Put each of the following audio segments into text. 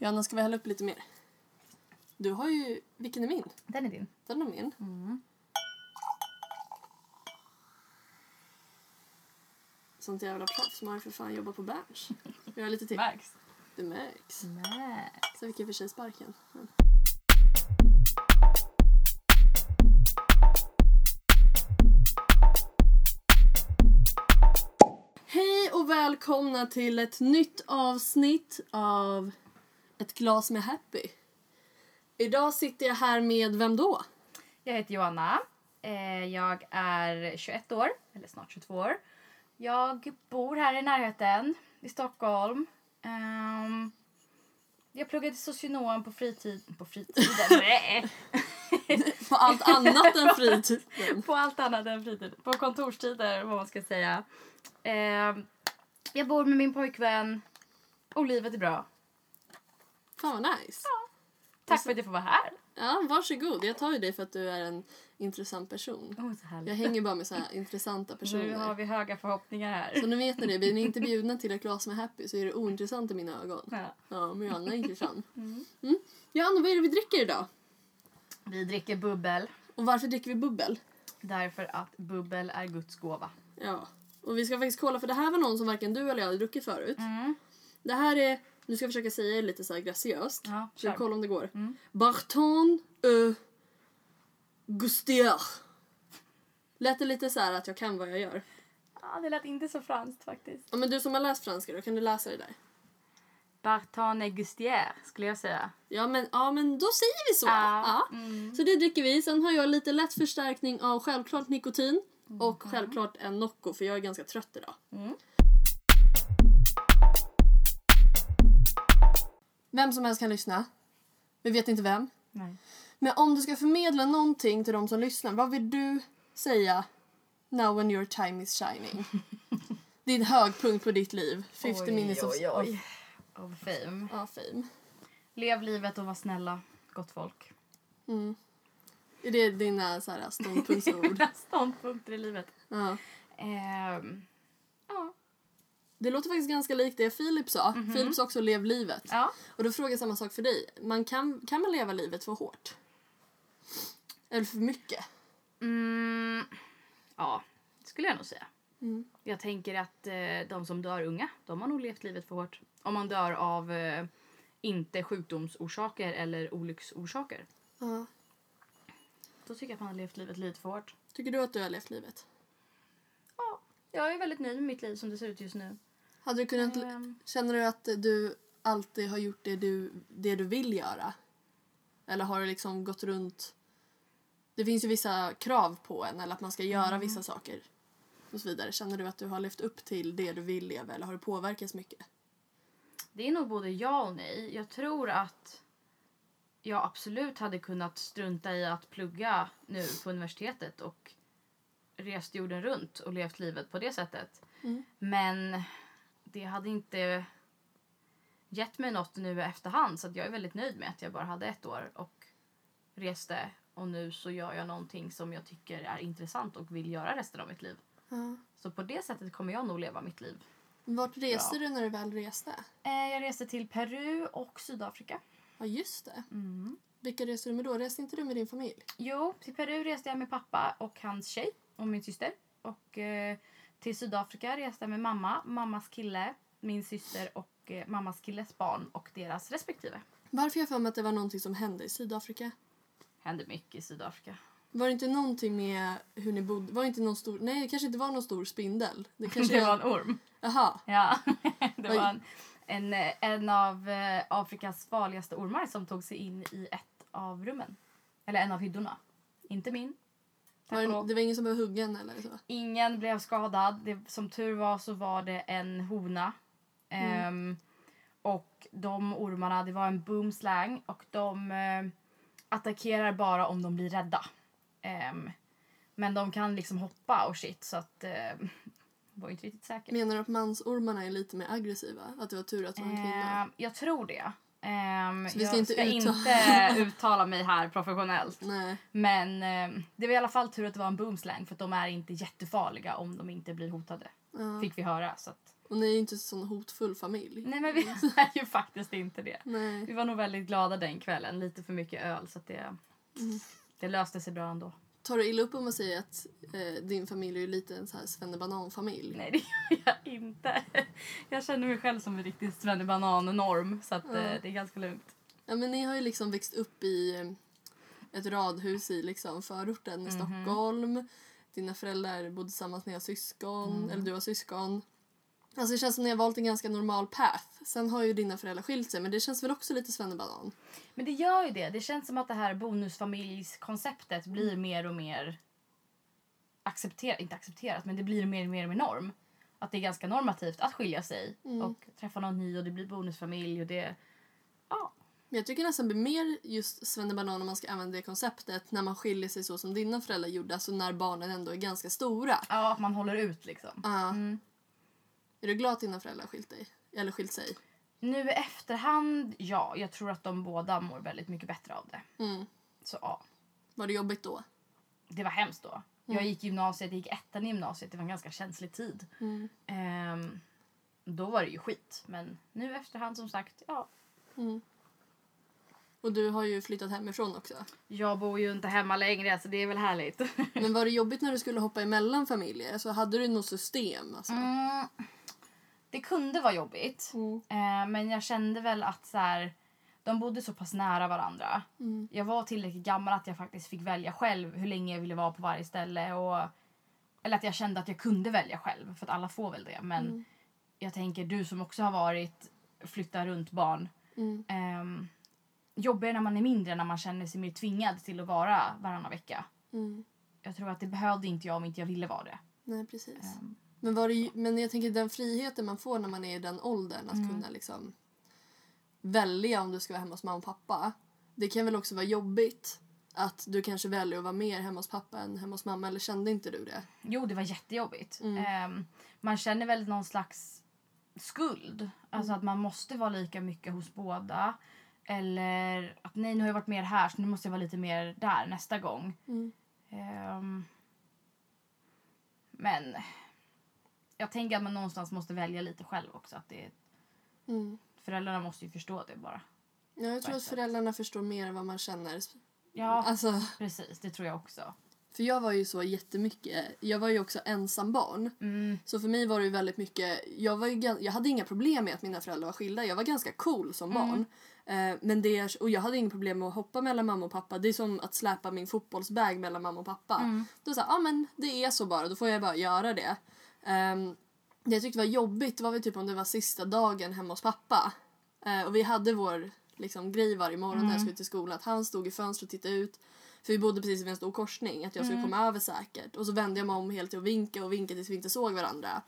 Johanna, ska vi hälla upp lite mer? Du har ju... Vilken är min? Den är din. Den är min. Mm. Sånt jävla proffs. Man har ju för fan jobbat på Berns. Jag har lite till. Märks. Det märks. Märks. Så fick jag för sig sparken. Men. Hej och välkomna till ett nytt avsnitt av Ett glas med Happy. Idag sitter jag här med vem då? Jag heter Johanna. Eh, Jag är 21 år, eller snart 22 år. Jag bor här i närheten, i Stockholm. Ehm, Jag pluggade socionom på fritid... På fritiden? Nej! På allt annat än fritiden. på allt annat än fritid. På kontorstider, vad man ska säga. Ehm, Jag bor med min pojkvän och livet är bra. Fan vad nice. Tack för att jag får vara här. Ja, varsågod. Jag tar ju dig för att du är en intressant person. Oh, så härligt. Jag hänger bara med så här intressanta Nu personer. har vi höga förhoppningar här. Så nu vet ni det, blir ni inte bjudna till ett glas med Happy så är det ointressant i mina ögon. Ja. Ja, men Johanna är intressant. Mm. Mm. Johanna, vad är det vi dricker idag? Vi dricker bubbel Och varför dricker vi bubbel? därför att bubbel är Guds gåva. Ja. Och vi ska faktiskt kolla, för det här var någon som varken du eller jag hade druckit förut. Mm. Det här är, nu ska jag försöka säga det lite så här graciöst. Ja, kör. kolla om det går. Mm. Barton euh, Gustier. Lät det lite så här att jag kan vad jag gör? Ja, det lät inte så franskt faktiskt. Ja, men du som har läst franska då, kan du läsa det där? Barton Gustier skulle jag säga. Ja men, ja, men då säger vi så. Ja. Ja. Mm. Så det dricker vi. Sen har jag lite lätt förstärkning av självklart nikotin och självklart en Nocco för jag är ganska trött idag. Mm. Vem som helst kan lyssna. Vi vet inte vem. Nej. Men om du ska förmedla någonting till de som lyssnar, vad vill du säga now when your time is shining? Din högpunkt på ditt liv. 50 minutes of, oj, oj. Of fame. ja, fame. Lev livet och var snälla, gott folk. Mm. Är det dina så här, ståndpunktsord? Ståndpunkter i livet. ja. Ja. Det låter faktiskt ganska likt det Filip sa. Filip sa också lev livet. ja. Och då frågar jag samma sak för dig. Man kan, kan man leva livet för hårt? Eller för mycket? Mm, ja, det skulle jag nog säga. Mm. Jag tänker att eh, de som dör unga, de har nog levt livet för hårt. Om man dör av eh, inte sjukdomsorsaker eller olycksorsaker. Ja. Då tycker jag att man har levt livet lite för hårt. Tycker du att du har levt livet? Ja, jag är väldigt nöjd med mitt liv som det ser ut just nu. Hade du kunnat, Ehm, Känner du att du alltid har gjort det du, det du vill göra? Eller har du liksom gått runt... Det finns ju vissa krav på en, eller att man ska göra vissa saker. Och så vidare. Känner du att du har levt upp till det du vill leva eller har du påverkats mycket? Det är nog både ja och nej. Jag tror att jag absolut hade kunnat strunta i att plugga nu på universitetet och rest jorden runt och levt livet på det sättet. Mm. Men det hade inte gett mig något nu i efterhand så jag är väldigt nöjd med att jag bara hade ett år och reste och nu så gör jag någonting som jag tycker är intressant och vill göra resten av mitt liv. Ja. Så på det sättet kommer jag nog leva mitt liv. Vart reste Ja. du när du väl reste? Eh, Jag reste till Peru och Sydafrika. Ja, just det. Mm. Vilka reste du med då? Reste inte du med din familj? Jo, till Peru reste jag med pappa och hans tjej och min syster. Och eh, till Sydafrika reste med mamma, mammas kille, min syster och eh, mammas killes barn och deras respektive. Varför jag för mig att det var någonting som hände i Sydafrika? Hände mycket i Sydafrika. Var det inte någonting med hur ni bodde? Var det inte någon stor... Nej, det kanske inte var någon stor spindel. Det kanske Det var en orm. Jaha. Ja, det var en, en, en av eh, Afrikas farligaste ormar som tog sig in i ett av rummen. Eller en av hyddorna. Inte min. Var det, det var ingen som blev huggen eller så? Ingen blev skadad. Det, som tur var så var det en hona. Ehm, och de ormarna, det var en boomslang och de eh, attackerar bara om de blir rädda. Ehm, men de kan liksom hoppa och shit så att eh, var inte riktigt säker. Menar du att mansormarna är lite mer aggressiva? Att det var tur att det var en kvinna? Jag tror det. Ska jag inte ska uttala- inte uttala mig här professionellt. Nej. Men ehm, det var i alla fall tur att det var en boomslang för de är inte jättefarliga om de inte blir hotade. Ja. Fick vi höra. Så att Och ni är inte en sån hotfull familj. Nej men vi är ju faktiskt inte det. Nej. Vi var nog väldigt glada den kvällen. Lite för mycket öl så det, det löste sig bra ändå. Tar du illa upp om man säger att eh, din familj är lite en så här svennebanan-familj? Nej det gör jag inte. Jag känner mig själv som en riktig svennebanan-norm så att Ja. eh, det är ganska lugnt. Ja, men ni har ju liksom växt upp i eh, ett radhus i liksom förorten i Stockholm. Dina föräldrar bodde tillsammans med era syskon, eller du har syskon. Alltså det känns som ni har valt en ganska normal path. Sen har ju dina föräldrar skilt sig men det känns väl också lite svennebanan. Men det gör ju det. Det känns som att det här bonusfamiljskonceptet blir mer och mer accepterat, inte accepterat, men det blir mer och mer och mer norm. Att det är ganska normativt att skilja sig och träffa någon ny och det blir bonusfamilj och det... Ja. Jag tycker nästan det blir mer just svennebanan om man ska använda det konceptet när man skiljer sig så som dina föräldrar gjorde, alltså när barnen ändå är ganska stora. Ja, att man håller ut liksom. Ja. Mm. Är du glad att dina föräldrar har skilt dig? Eller skilt sig? Nu i efterhand, ja. Jag tror att de båda mår väldigt mycket bättre av det. Mm. Så ja, Var det jobbigt då? det var hemskt då. Jag gick gymnasiet, jag gick ettan i gymnasiet. Det var en ganska känslig tid. Mm. Ehm, då var det ju skit. Men nu i efterhand som sagt, ja. Mm. Och du har ju flyttat hemifrån också. Jag bor ju inte hemma längre så det är väl härligt. Men var det jobbigt när du skulle hoppa emellan familjer? Alltså, hade du något system? Alltså? Det kunde vara jobbigt. Mm. Eh, men jag kände väl att så här, de bodde så pass nära varandra. Mm. Jag var tillräckligt gammal att jag faktiskt fick välja själv hur länge jag ville vara på varje ställe. Och, eller att jag kände att jag kunde välja själv, för att alla får väl det. Men Mm. jag tänker, du som också har varit flytta runt barn. Mm. Um, jobbigare när man är mindre, när man känner sig mer tvingad till att vara varannan vecka. Mm. Jag tror att det behövde inte jag om inte jag ville vara det. Nej, precis. Ehm, Men, var det, men jag tänker den friheten man får när man är i den åldern att Mm. kunna liksom välja om du ska vara hemma hos mamma och pappa. Det kan väl också vara jobbigt att du kanske väljer att vara mer hemma hos pappa än hemma hos mamma. Eller kände inte du det? Jo, det var jättejobbigt. Mm. Ehm, man känner väl någon slags skuld. Alltså att man måste vara lika mycket hos båda. Eller att nej, nu har jag varit mer här så nu måste jag vara lite mer där nästa gång. Mm. Ehm, men jag tänker att man någonstans måste välja lite själv också. Att det, Mm. föräldrarna måste ju förstå det bara. Ja, jag tror att sätt. föräldrarna förstår mer vad man känner. Ja, Alltså, precis. Det tror jag också. för jag var ju så jättemycket. Jag var ju också ensam barn. Mm. Så för mig var det väldigt mycket, jag, var ju, jag hade inga problem med att mina föräldrar var skilda. Jag var ganska cool som Mm. barn. Eh, men det, och jag hade inga problem med att hoppa mellan mamma och pappa. Det är som att släpa min fotbollsbag mellan mamma och pappa. Mm. Då sa ah, men det är så bara, då får jag bara göra det. Um, det jag tyckte var jobbigt var väl typ om det var sista dagen hemma hos pappa. Eh, och vi hade vår liksom, grej varje morgon när jag skulle till skolan. Att han stod i fönstret och tittade ut. För vi bodde precis vid en stor korsning. Att jag skulle komma över säkert. Och så vände jag mig om helt till att vinka och vinka tills vi inte såg varandra.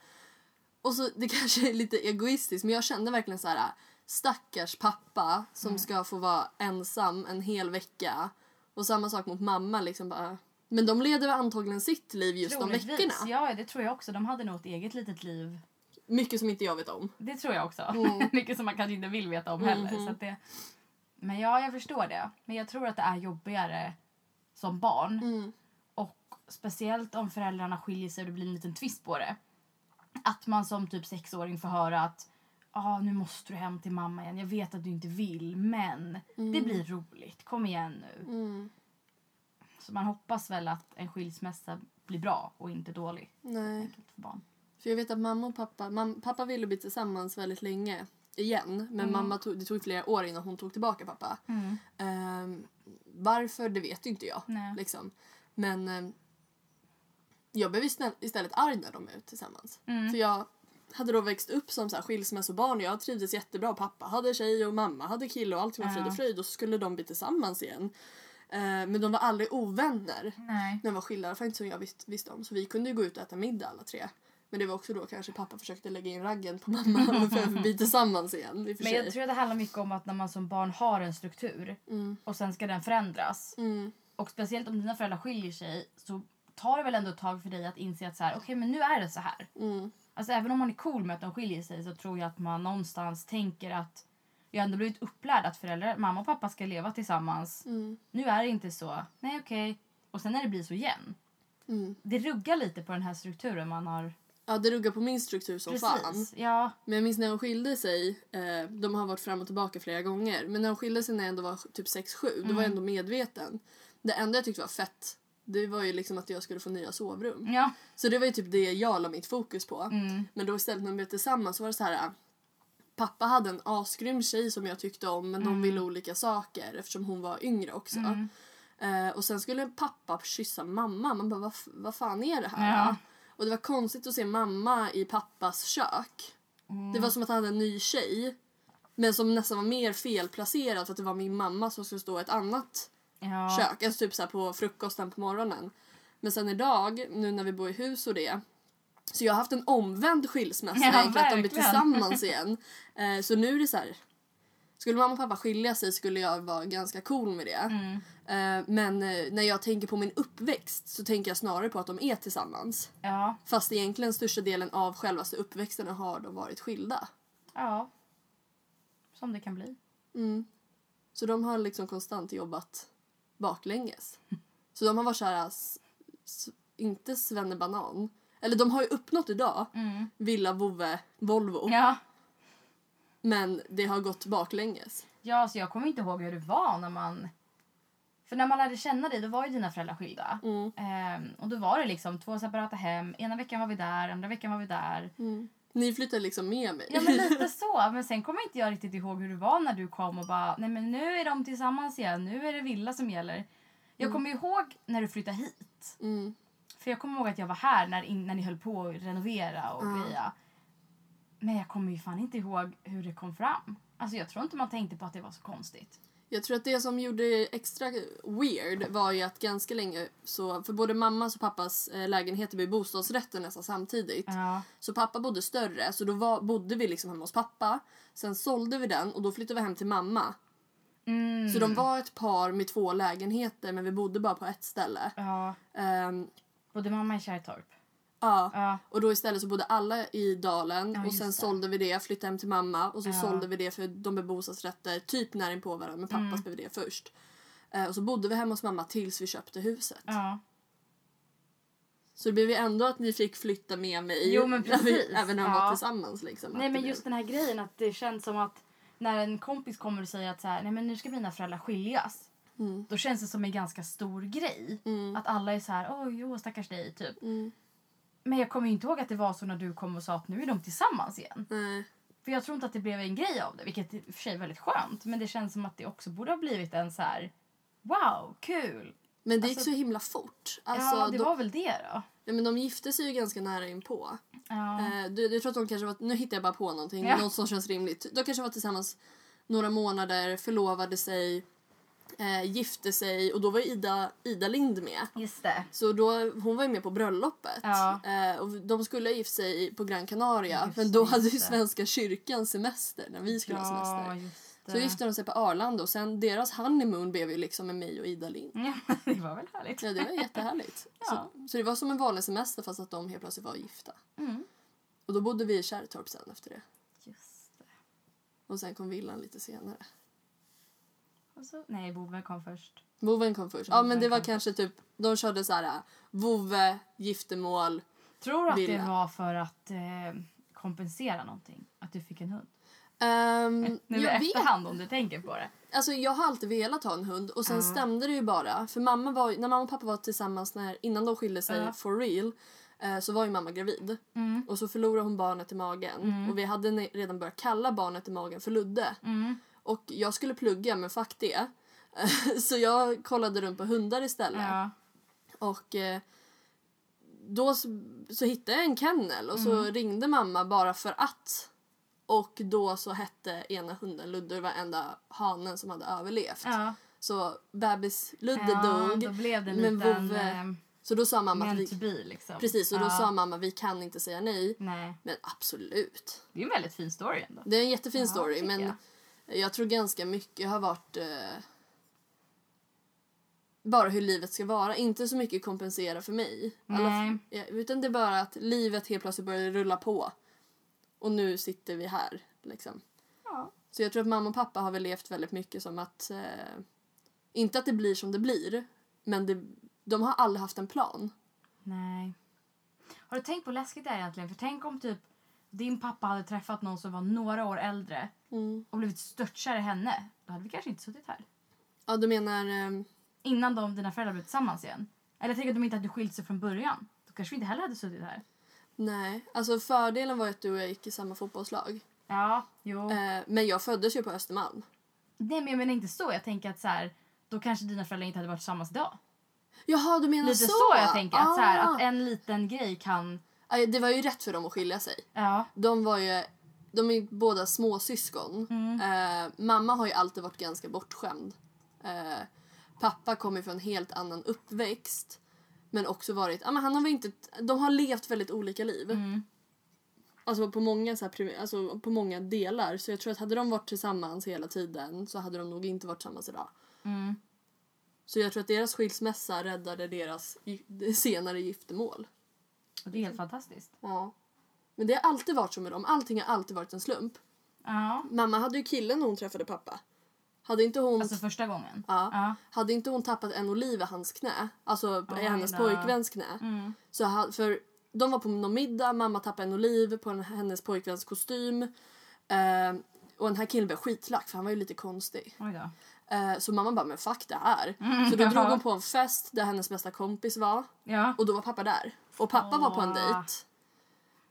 Och så, det kanske är lite egoistiskt men jag kände verkligen så här stackars pappa som ska få vara ensam en hel vecka. Och samma sak mot mamma liksom bara. Men de leder antagligen sitt liv just de Troligtvis. veckorna. Ja, det tror jag också. De hade nog ett eget litet liv Mycket som inte jag vet om. Det tror jag också. Mm. Mycket som man kanske inte vill veta om heller. Mhm. Så det... Men ja, jag förstår det. Men jag tror att det är jobbigare som barn. Mm. Och speciellt om föräldrarna skiljer sig och det blir en liten twist på det. Att man som typ sexåring får höra att ah, nu måste du hem till mamma igen. Jag vet att du inte vill, men det blir roligt. Kom igen nu. Mm. Så man hoppas väl att en skilsmässa blir bra och inte dålig. Nej. För barn. För jag vet att mamma och pappa, mam, pappa ville bli tillsammans väldigt länge igen. Men Mm. mamma tog, det tog flera år innan hon tog tillbaka pappa. Ehm, varför, det vet inte jag. Nej. Liksom. Men ehm, jag blev istället, arg när de ute tillsammans. Mm. För jag hade då växt upp som så här skilsmässobarn och jag trivdes jättebra. Pappa hade tjej och mamma hade kille och allting var frid och fröjd. Och så skulle de bli tillsammans igen. Ehm, men de var aldrig ovänner Nej. när de var skilda. Var inte som jag visst, visste om. Så vi kunde ju gå ut och äta middag alla tre. Men det var också då kanske pappa försökte lägga in raggen på mamma för att bli tillsammans igen. I Men jag tror att det handlar mycket om att när man som barn har en struktur Mm. och sen ska den förändras. Mm. Och speciellt om dina föräldrar skiljer sig så tar det väl ändå ett tag för dig att inse att så här, okej men nu är det så här. Mm. Alltså även om man är cool med att de skiljer sig så tror jag att man någonstans tänker att jag har ändå blivit upplärd att föräldrar, mamma och pappa ska leva tillsammans. Mm. Nu är det inte så. Nej okej. Och sen när det blir så igen. Mm. Det ruggar lite på den här strukturen man har Ja, det ruggar på min struktur som fan. Precis. Ja. Men jag minns när hon skilde sig, eh, de har varit fram och tillbaka flera gånger, men när hon skilde sig när jag ändå var typ 6-7, då Mm. var jag ändå medveten. Det enda jag tyckte var fett, det var ju liksom att jag skulle få nya sovrum. Ja. Så det var ju typ det jag la mitt fokus på. Mm. Men då istället när vi blev tillsammans så var det så här. Pappa hade en asgrym tjej som jag tyckte om men de ville olika saker eftersom hon var yngre också. Mm. Eh, och sen skulle pappa kyssa mamma. Man bara vad, vad fan är det här? Ja. Och det var konstigt att se mamma i pappas kök. Mm. Det var som att han hade en ny tjej. Men som nästan var mer felplacerad för att det var min mamma som skulle stå i ett annat Ja. kök. Alltså typ så på frukosten på morgonen. Men sen idag, nu när vi bor i hus och det. Så jag har haft en omvänd skilsmässa Ja, egentligen, att de blir tillsammans igen. Eh, så nu är det så här. Skulle mamma och pappa skilja sig skulle jag vara ganska cool med det. Mm. Eh, men eh, när jag tänker på min uppväxt så tänker jag snarare på att de är tillsammans. Ja. Fast egentligen största delen av självaste uppväxten har de varit skilda. Ja. Som det kan bli. Mm. Så de har liksom konstant jobbat baklänges. Så de har varit så här, inte svennebanan. Eller de har ju uppnått idag, Mm. villa, vovve, Volvo. Ja. Men det har gått baklänges. Ja, så jag kommer inte ihåg hur det var när man... För när man lärde känna dig, då var ju dina föräldrar skilda. Mm. Ehm, och då var det liksom två separata hem. Ena veckan var vi där, andra veckan var vi där. Ni flyttade liksom med mig. Ja, men lite så. Men sen kommer inte jag riktigt ihåg hur det var när du kom och bara, nej men nu är de tillsammans igen. Nu är det villa som gäller. Jag kommer ihåg när du flyttade hit. Mm. För jag kommer ihåg att jag var här när, när ni höll på att renovera och Ja. greja. Men jag kommer ju fan inte ihåg hur det kom fram. Alltså jag tror inte man tänkte på att det var så konstigt. Jag tror att det som gjorde det extra weird var ju att ganska länge så, för både mammas och pappas eh, lägenheter blev bostadsrätter nästan samtidigt. Ja. Så pappa bodde större, så då var, bodde vi liksom hemma hos pappa. Sen sålde vi den och då flyttade vi hem till mamma. Mm. Så de var ett par med två lägenheter men vi bodde bara på ett ställe. Ja. Ehm, Bodde mamma i Kärrtorp? ja. Ja. Och då istället så bodde alla i dalen Ja, och sen det. sålde vi det, flyttade hem till mamma och så Ja. sålde vi det för de blev bostadsrätter typ nära inpå varandra men pappas Mm. blev det först. Eh, och så bodde vi hemma hos mamma tills vi köpte huset. Ja. Så det blev ju ändå att ni fick flytta med mig. Jo, men när vi- precis. Även när vi Ja. var tillsammans liksom. Nej men just blev- den här grejen att det känns som att när en kompis kommer och säger att så här, nej men nu ska mina föräldrar skiljas. Mm. Då känns det som en ganska stor grej. Mm. Att alla är så här, oj jo stackars dig typ. Mm. Men jag kommer inte ihåg att det var så när du kom och sa att nu är de tillsammans igen. Nej. För jag tror inte att det blev en grej av det, vilket i och för sig är väldigt skönt. Men det känns som att det också borde ha blivit en så här, wow, kul. Men det gick Alltså- så himla fort. Alltså, ja, det de, var väl det då. ja, men de gifte sig ju ganska nära inpå. Ja. Eh, du, jag tror att de kanske var, nu hittar jag bara på någonting, Ja. något som känns rimligt. De kanske var tillsammans några månader, förlovade sig, eh, gifte sig och då var Ida, Ida Lind med. Just det. Så då, hon var ju med på bröllopet. Ja. Eh, och de skulle ha gift sig på Gran Canaria Just men då hade ju. Svenska kyrkan semester när vi skulle ha semester. Så gifte de sig på Arlanda och sen deras honeymoon blev ju liksom med mig och Ida Lind. Ja, det var väl härligt. Ja, det var jättehärligt. Ja. Så, så det var som en vanlig semester fast att de helt plötsligt var gifta. Mm. Och då bodde vi i Kärrtorp sen efter det. Just det. Och sen kom villan lite senare. Och så, nej, Bove kom först. Voven kom först. Ja men det var kanske typ, de körde så här äh, vove, giftermål. Tror du att det Villa. var för att eh, kompensera någonting? Att du fick en hund? Um, Nu i jag vet efterhand om du tänker på det. Alltså jag har alltid velat ha en hund och sen Ja. stämde det ju bara. För mamma var, när mamma och pappa var tillsammans när, innan de skilde sig Ja. for real eh, så var ju mamma gravid. Mm. Och så förlorade hon barnet i magen. Mm. Och vi hade redan börjat kalla barnet i magen för Ludde. Mm. Och jag skulle plugga men fuck det. så jag kollade runt på hundar istället. Ja. Och eh, då så, så hittade jag en kennel och så Mm. ringde mamma bara för att. Och då så hette ena hunden Ludde, det var enda hanen som hade överlevt. ja. Så bebis Ludde ja, dog. Då blev det en men liten Vove- eh, Så då sa mamma att vi, be liksom. precis, och då ja. sa mamma vi kan inte säga nej. Nej, Men absolut. det är en väldigt fin story ändå. Det är en jättefin Ja, story men jag. Jag. tror ganska mycket har varit eh, bara hur livet ska vara. Inte så mycket kompensera för mig. Alla- utan det är bara att livet helt plötsligt börjar rulla på. Och nu sitter vi här. Liksom. Ja. Så jag tror att mamma och pappa har väl levt väldigt mycket som att... Eh, inte att det blir som det blir, men det, de har aldrig haft en plan. Nej. Har du tänkt på hur läskigt det är egentligen? För tänk om typ din pappa hade träffat någon som var några år äldre Mm. och blivit störtkär i henne. Då hade vi kanske inte suttit här. Ja, du menar... ehm, Innan de, dina föräldrar blev tillsammans igen. Eller tänk att de inte hade skilt sig från början. Då kanske vi inte heller hade suttit här. nej. Alltså fördelen var att du och jag gick i samma fotbollslag. Ja, jo. Eh, men jag föddes ju på Östermalm. Nej men jag menar inte så. Jag tänker att så här, då kanske dina föräldrar inte hade varit tillsammans idag. Jaha, du menar Lite så? så, jag tänker. Att, så här, Ah. att en liten grej kan... Det var ju rätt för dem att skilja sig. Ja. De var ju... De är båda småsyskon. Mm. Eh, mamma har ju alltid varit ganska bortskämd. Eh, pappa kommer från en helt annan uppväxt. Men också varit... Ja, men han har väl inte, de har levt väldigt olika liv. Mm. Alltså på många, så här, alltså på många delar. Så jag tror att hade de varit tillsammans hela tiden så hade de nog inte varit tillsammans idag. Mm. Så jag tror att deras skilsmässa räddade deras senare giftermål. Det är helt fantastiskt. Ja. Men det har alltid varit så med dem. Allting har alltid varit en slump. Ja. Mamma hade ju killen när hon träffade pappa. Hade inte hon, Alltså första gången. ja, Ja. hade inte hon tappat en oliv i hans knä, alltså i hennes då. pojkväns knä. Mm. Så ha, för de var på någon middag, mamma tappade en oliv på en, hennes pojkväns kostym. Eh, och den här killen blev skitlack för han var ju lite konstig. Eh, så mamma bara, men fuck det här. Mm, så då drog jaha. hon på en fest där hennes bästa kompis var. Ja. Och då var pappa där. Och pappa var på en dejt.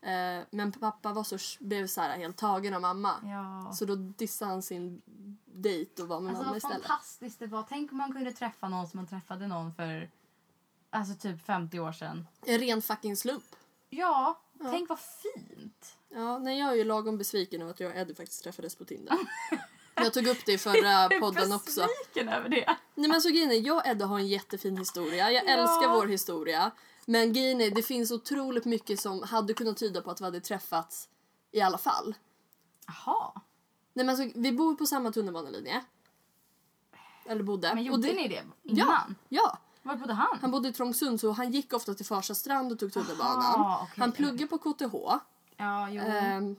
Eh, men pappa var så, blev så här helt tagen av mamma. ja. Så då dissade han sin dejt och var med Alltså mamma istället. fantastiskt det var. Tänk om man kunde träffa någon som man träffade någon för alltså typ 50 år sedan. En ren fucking slump. Ja, tänk vad fint. Ja, nej, jag är ju lagom besviken över att jag och Eddie faktiskt träffades på Tinder. jag tog upp det i förra podden också. Besviken över det. Nej men så grejen är, jag och Eddie har en jättefin historia. Jag Ja. älskar vår historia. Men grejen är, det finns otroligt mycket som hade kunnat tyda på att vi hade träffats i alla fall. Jaha. Nej men alltså, vi bor på samma tunnelbanelinje. Eller bodde. Men gjorde det- ni det Ja, innan? ja. Var bodde han? Han bodde i Trångsund så han gick ofta till Farsta strand och tog tunnelbanan. Aha, okej. Han pluggade på KTH. Ja, jo. Ehm,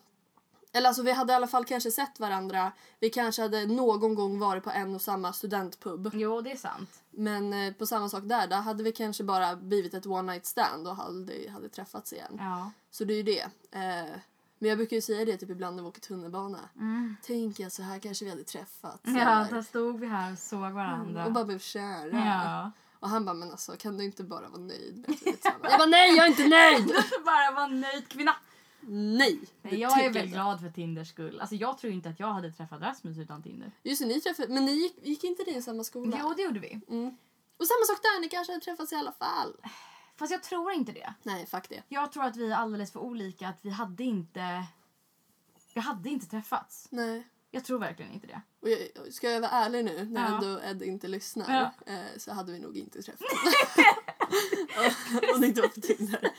eller alltså vi hade i alla fall kanske sett varandra. Vi kanske hade någon gång varit på en och samma studentpub. Jo, det är sant. Men eh, på samma sak där, där hade vi kanske bara blivit ett one night stand och aldrig hade träffats igen. Ja. Så det är ju det. Eh, men jag brukar ju säga det typ ibland när vi åker tunnelbana. Mm. Tänk jag så här kanske vi hade träffats. Ja, eller- där stod vi här och såg varandra. och bara blev kära. Ja. Och han bara, men alltså kan du inte bara vara nöjd med att vi är tillsammans? Jag bara, nej jag är inte nöjd! Bara vara nöjd kvinna. Nej! Nej, jag är väl inte. glad för Tinders skull. Alltså jag tror inte att jag hade träffat Rasmus utan Tinder. Just det, ni träffade, men ni gick, gick inte ni i samma skola? Jo, det gjorde vi. Mm. Och samma sak där, ni kanske hade träffats i alla fall. Fast jag tror inte det. Nej, fuck det. Jag tror att vi är alldeles för olika. Att vi hade inte... Vi hade inte träffats. Nej. Jag tror verkligen inte det. Och jag, ska jag vara ärlig nu, när Ja. ändå Ed inte lyssnar, Ja. eh, så hade vi nog inte träffats. Om det inte var på Tinder.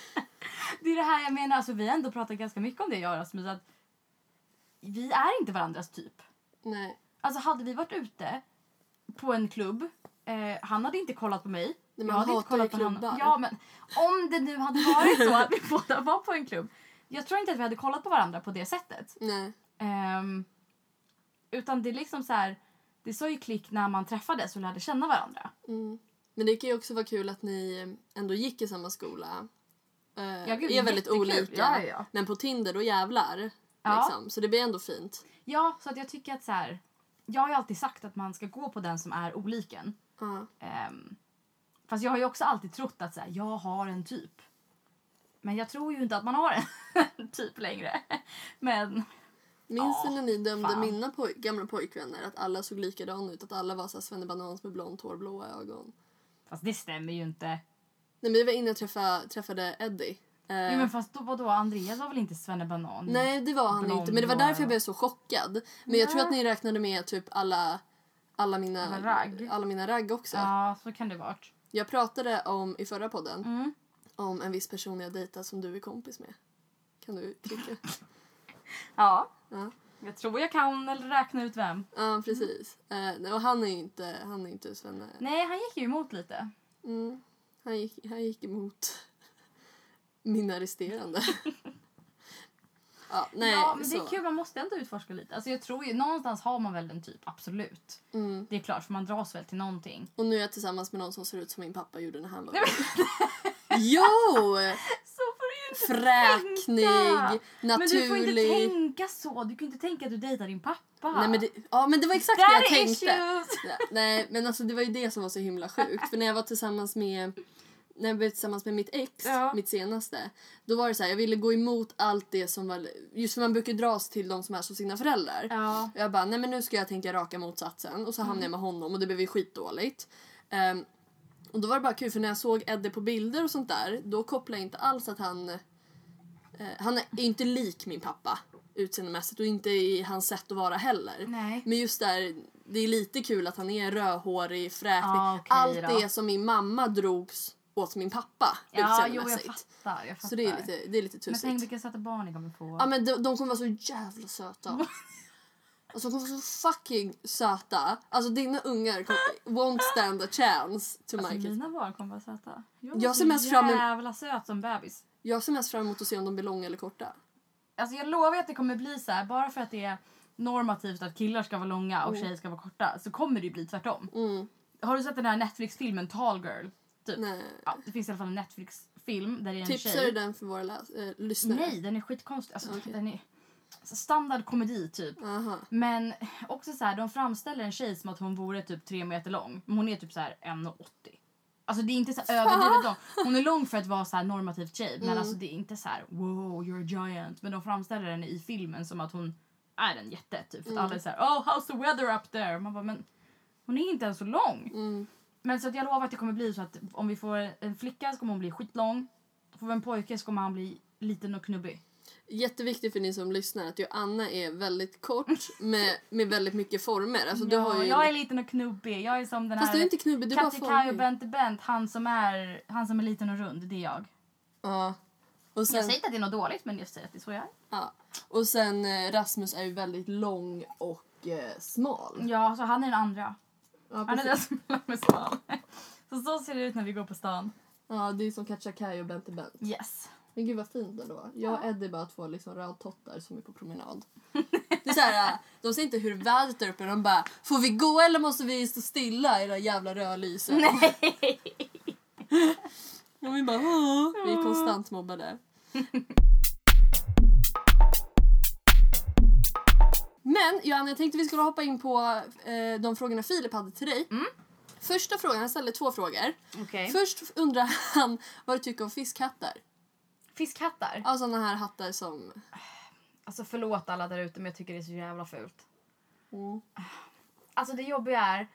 Det är det här jag menar. Alltså, vi har ändå pratat ganska mycket om det, jag och Rasmus. Att vi är inte varandras typ. Nej. Alltså hade vi varit ute på en klubb, eh, han hade inte kollat på mig. Nej, jag hade inte kollat på honom. Ja, men om det nu hade varit så att vi båda var på en klubb. Jag tror inte att vi hade kollat på varandra på det sättet. Nej. Ehm, utan det är liksom så här, det sa ju klick när man träffades och lärde känna varandra. Mm. Men det kan ju också vara kul att ni ändå gick i samma skola. Eh, Ja, gud, är väldigt olika. Ja, ja. Men på Tinder, då jävlar. Liksom. Så det blir ändå fint. Ja, så att jag tycker att så här, jag har ju alltid sagt att man ska gå på den som är oliken. Ja. Um, fast jag har ju också alltid trott att så här, jag har en typ. Men jag tror ju inte att man har en typ längre. Men Minns du när ni dömde fan. mina poj- gamla pojkvänner? Att alla såg likadana ut. Att alla var så här svennebanans med blont hår, blåa ögon. fast det stämmer ju inte. Nej, men vi var inne och träffa, träffade Eddie. Eh, Jo, men fast då, vadå, Andreas var väl inte svennebanan? Nej, det var han Blond inte. Men det var därför jag blev så chockad. Men jag tror Nej. att ni räknade med typ alla, alla, mina, Alla ragg. alla mina ragg också. Ja, så kan det varit. Jag pratade om i förra podden Mm. om en viss person jag dejtar som du är kompis med. Kan du klicka? Ja. Ja. Jag tror jag kan eller räkna ut vem. Ja, precis. Eh, och han är ju inte, han är inte svenne. Nej, han gick ju emot lite. Mm. Han, gick, han gick emot mina resterande. ja, nej, ja, men det så. är kul. Man måste ändå utforska lite. Alltså, jag tror ju, någonstans har man väl en typ, absolut. Mm. Det är klart, för man dras väl till någonting. Och nu är jag tillsammans med någon som ser ut som min pappa gjorde när han var. Jo! Fräknig, tänka. Men du får inte naturlig. tänka så. Du kan inte tänka att du dejtar din pappa. Nej, men det, ja men det var exakt det jag tänkte. issues! Nej men alltså det var ju det som var så himla sjukt. För när jag var tillsammans med när jag blev tillsammans med mitt ex, Ja. mitt senaste, då var det så här, jag ville gå emot allt det som var, just för man brukar dras till de som är som sina föräldrar. Ja. Och Jag bara, nej men nu ska jag tänka raka motsatsen och så hamnade jag med honom och det blev ju skitdåligt. Ehm, och då var det bara kul för när jag såg Eddie på bilder och sånt där, då kopplade jag inte alls att han, eh, han är inte lik min pappa utseendemässigt och inte i hans sätt att vara heller. Nej. Men just där, det är lite kul att han är rödhårig, fräknig. Ja, okej Allt då. det som min mamma drogs åt min pappa Ja, jo, jag fattar. Jag fattar. Så det är lite, det är lite Men tussigt. tänk vilka söta barn ni kommer få. Ja men de, de kommer vara så jävla söta. Alltså de kommer vara så fucking söta. Alltså dina ungar kommer, won't stand a chance to Alltså, my kids. mina barn kommer vara söta. Jag, Jag ser mest fram emot- jävla söt som bebis. Jag ser mest fram emot att se om de blir långa eller korta. Alltså jag lovar att det kommer bli så här bara för att det är normativt att killar ska vara långa och tjejer ska vara korta så kommer det ju bli tvärtom. Mm. Har du sett den här Netflix-filmen Tall Girl? Typ. Nej. Ja, det finns i alla fall en Netflix-film där det är en Tipsar tjej. du den för våra äh, lyssnare? Nej, den är skitkonstig. Alltså, Okej. den är standard komedi typ. Aha. Men också så här, de framställer en tjej som att hon vore typ tre meter lång. Men hon är typ så här 1,80. Alltså det är inte så överdrivet lång. Hon är lång för att vara så här normativt tjej. Men Mm. alltså det är inte så här wow you're a giant. Men de framställer henne i filmen som att hon är en jätte. Typ. Mm. alla är så här oh how's the weather up there? Man bara men hon är inte ens så lång. Mm. Men så att jag lovar att det kommer bli så att om vi får en flicka så kommer hon bli skitlång. Får vi en pojke så kommer han bli liten och knubbig. Jätteviktigt för ni som lyssnar att Joanna är väldigt kort med, med väldigt mycket former. Alltså, du ja, har ju... Jag är liten och knubbig. Jag är som den Fast här du är inte knubbig, du är bara formig. Bente Bent, han som, är, han som är liten och rund, det är jag. Ja. Och Jag sen, säger inte att det är något dåligt, men jag säger att det är så jag är. ja. och sen eh, Rasmus är ju väldigt lång och eh, smal. Ja, så han är den andra. Ja, Han är den som är lång smal. Så så ser det ut när vi går på stan. ja, det är som Katja Kaj och Bente Bent. Yes. Men gud vad fint ändå. Jag och Eddie är bara två liksom rödtottar som är på promenad. Det är så här, de säger inte hur vädret där uppe. De bara, får vi gå eller måste vi stå stilla i era jävla rödlysen? Nej! Och vi bara, Åh. vi är konstant mobbade. Men Johanna, jag tänkte vi skulle hoppa in på eh, de frågorna Filip hade till dig. Första frågan, han ställde två frågor. Okej. Först undrar han vad du tycker om fiskhattar. Fiskhattar. Ja, såna här hattar som... Alltså förlåt alla där ute men jag tycker det är så jävla fult. Mm. Alltså det jobbiga är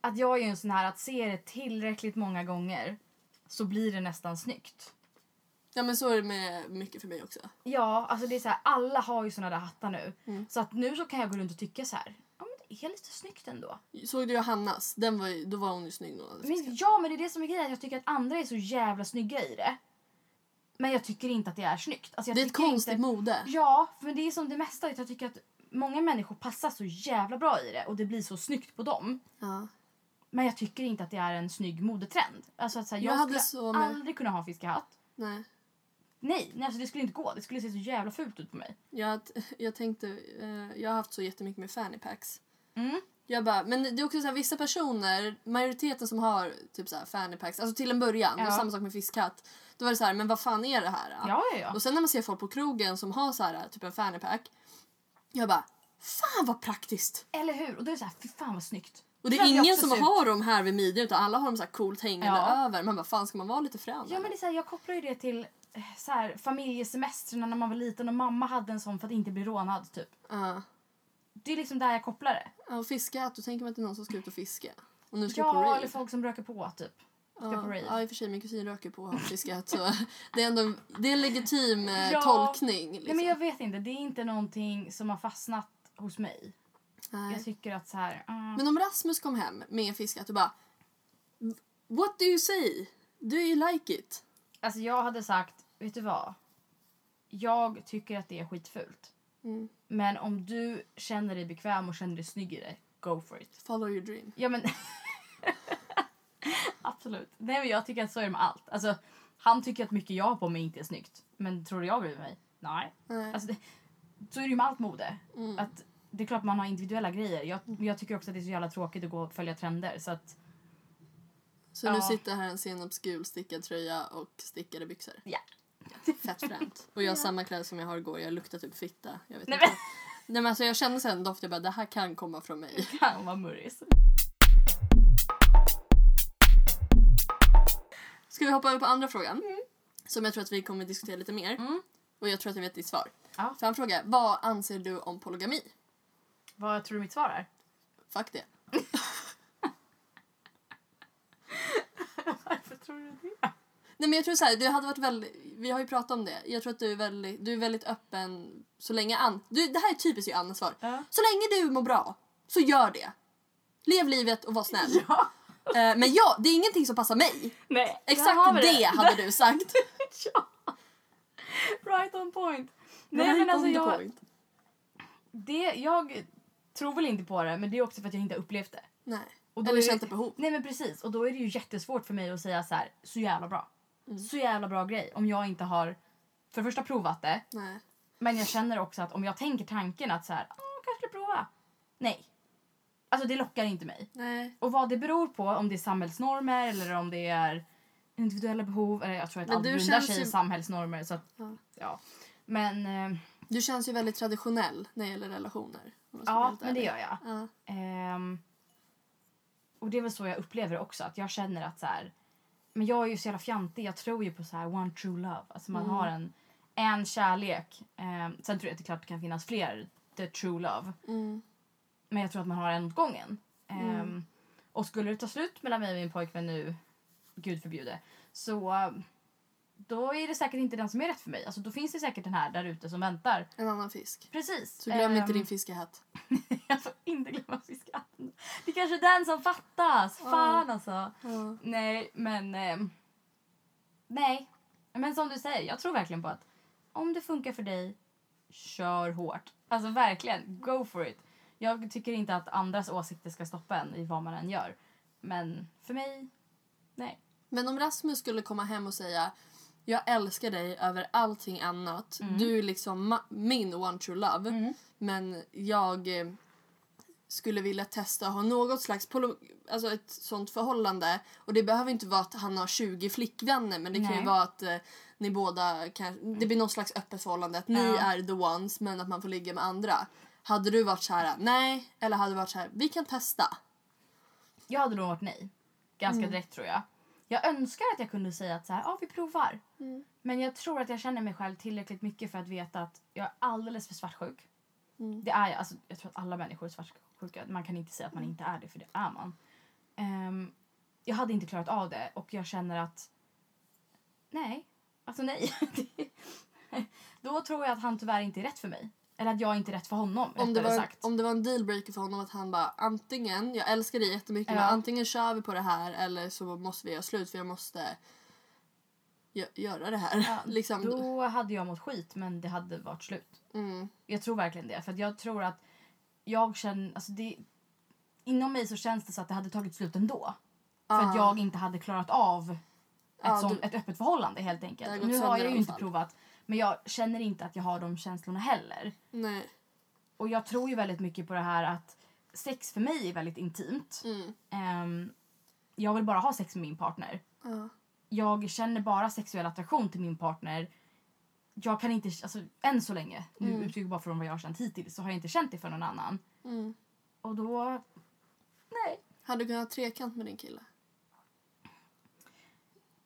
att jag är ju en sån här att se det tillräckligt många gånger så blir det nästan snyggt. Ja men så är det med mycket för mig också. Ja, alltså det är så här, alla har ju såna där hattar nu. Mm. Så att nu så kan jag gå runt och tycka så här, ja men det är lite snyggt ändå. Såg du Johannas? Den var, ju- då var hon ju snygg. Men, ja, men det är det som är grejen. Jag tycker att andra är så jävla snygga i det. Men jag tycker inte att det är snyggt. Alltså, Det är ett konstigt inte... mode. Ja, för det är som det mesta. att Jag tycker att många människor passar så jävla bra i det och det blir så snyggt på dem. Ja. Men jag tycker inte att det är en snygg modetrend. Alltså att så här, Jag jag, skulle med- aldrig kunna ha fiskehatt. Nej. Nej, nej alltså det skulle inte gå. Det skulle se så jävla fult ut på mig. Jag, jag tänkte, eh, jag har haft så jättemycket med fanny packs. Mm. Jag bara, men det är också så här, vissa personer, majoriteten som har typ så här fanny packs, alltså till en början, Ja. samma sak med fiskhatt. Då var det så här, men vad fan är det här? Ja, ja, ja. Och sen när man ser folk på krogen som har så här, typ en fanny pack. Jag bara, fan vad praktiskt! Eller hur? Och då är det så här, fy fan vad snyggt. Och det är ingen som ut. har dem här vid midjan utan alla har dem så här coolt hängande Ja. över. Man bara, fan ska man vara lite frän? Ja, men det är så här, jag kopplar ju det till eh, så här, familjesemestrarna när man var liten och mamma hade en sån för att inte bli rånad. Typ. Ja. Det är liksom där jag kopplar det. Ja, och fiska, då tänker man att det är någon som ska ut och fiska. Och nu ska på Ja, rave. eller folk som röker på typ. Ska ja, på rave. ja, i och för sig min kusin röker på och har fiskat så det är ändå det är en legitim eh, Ja. tolkning. Liksom. Nej, men jag vet inte, det är inte någonting som har fastnat hos mig. Nej. Jag tycker att så här... ah. Men om Rasmus kom hem med en fiskat och bara What do you say? Do you like it? Alltså jag hade sagt, vet du vad? Jag tycker att det är skitfult. Mm. Men om du känner dig bekväm och känner dig snygg i det, go for it. Follow your dream. Ja men... Absolut. Nej men jag tycker att så är det med allt. Alltså, han tycker att mycket jag har på mig inte är snyggt. Men tror du jag bryr mig? Nej. Nej. Alltså, det, så är det ju med allt mode. Mm. Att det är klart man har individuella grejer. Jag, jag tycker också att det är så jävla tråkigt att gå och följa trender. Så att, Så nu Ja. sitter här en senapsgul stickad tröja och stickade byxor. ja. Fett fränt. Och jag har samma kläder som jag har igår. Jag luktar typ fitta. Jag vet Nej, inte. Nej, men alltså jag kände sen doft, jag bara det här kan komma från mig. Kan vara murris. Ska vi hoppa över på andra frågan? Som jag tror att vi kommer diskutera lite mer. Mm. Och jag tror att jag vet ditt svar. Ja. Så han frågar, vad anser du om polygami? Vad tror du mitt svar är? Fuck det. Varför tror du det? Nej men jag tror så här, det hade varit väldigt, vi har ju pratat om det. Jag tror att du är väldigt, du är väldigt öppen så länge Ann, du, det här är typiskt ju Annas svar. Ja. Så länge du mår bra, så gör det. Lev livet och var snäll. Ja. Eh, men ja, det är ingenting som passar mig. Nej. Exakt vi det, hade du sagt. ja. Right on point. Nej Right men alltså jag, point. det, jag tror väl inte på det men det är också för att jag inte har upplevt det. Nej. Och då Eller det- känt ett behov. Nej men precis och då är det ju jättesvårt för mig att säga så här så jävla bra. Mm. Så jävla bra grej om jag inte har för det första provat det Nej. men jag känner också att om jag tänker tanken att så här, åh kanske ska prova. Nej. Alltså det lockar inte mig. Nej. Och vad det beror på, om det är samhällsnormer eller om det är individuella behov. Eller jag tror att allt grundar sig i ju- samhällsnormer. Så att, Ja. ja. Men, eh, Du känns ju väldigt traditionell när det gäller relationer. ja, men det gör jag. Ja. Ehm, och det är väl så jag upplever det också. Att jag känner att så här, men jag är ju så jävla fjantig. Jag tror ju på så här one true love. Alltså man Mm. har en, en kärlek. Ehm, sen tror jag att det klart det kan finnas fler the true love. Mm. Men jag tror att man har en åt gången. Ehm, Mm. Och skulle det ta slut mellan mig och min pojkvän nu, gud förbjude, så eh, då är det säkert inte den som är rätt för mig. Alltså då finns det säkert den här där ute som väntar. En annan fisk. Precis. Så glöm inte Ehm, din fiskehatt. Jag får inte glömma fiskatten. Det är kanske är den som fattas. Fan alltså. Ja. Nej, men... ehm, nej. Men som du säger, jag tror verkligen på att om det funkar för dig, kör hårt. Alltså verkligen, go for it. Jag tycker inte att andras åsikter ska stoppa en i vad man än gör. Men för mig, nej. Men om Rasmus skulle komma hem och säga jag älskar dig över allting annat. Mm. Du är liksom min one true love. Men jag eh, skulle vilja testa att ha något slags alltså ett sånt förhållande. Och det behöver inte vara att han har 20 flickvänner men det kan ju Nej. vara att eh, ni båda kan, det blir någon slags öppet förhållande. Att ni Ja. är the ones men att man får ligga med andra. Hade du varit så här nej eller hade du varit så här vi kan testa? Jag hade nog varit nej. Ganska direkt tror jag. Jag önskar att jag kunde säga att så här, ja vi provar. Mm. Men jag tror att jag känner mig själv tillräckligt mycket för att veta att jag är alldeles för svartsjuk. Mm. Det är jag. Alltså, jag tror att alla människor är svartsjuka. Man kan inte säga att man inte är det, för det är man. Ehm, jag hade inte klarat av det och jag känner att nej, alltså nej. Då tror jag att han tyvärr inte är rätt för mig. Eller att jag inte är rätt för honom, om det, var, sagt. om det var en dealbreaker för honom att han bara antingen, jag älskar dig jättemycket Ja. men antingen kör vi på det här eller så måste vi göra slut för jag måste gö- göra det här. Ja, liksom. Då hade jag mått skit, men det hade varit slut. mm, Jag tror verkligen det. För jag tror att jag känner... Alltså det, inom mig så känns det så att det hade tagit slut ändå. För Ah. att jag inte hade klarat av ett, Ja, sånt, du- ett öppet förhållande helt enkelt. nu har jag ju inte provat. Men jag känner inte att jag har de känslorna heller. nej. Och jag tror ju väldigt mycket på det här att sex för mig är väldigt intimt. Mm, Ehm, jag vill bara ha sex med min partner. ja. jag känner bara sexuell attraktion till min partner. Jag kan inte, alltså än så länge, nu Mm. utgår jag bara från vad jag har känt hittills, så har jag inte känt det för någon annan. Mm. Och då, nej. Hade du kunnat ha trekant med din kille?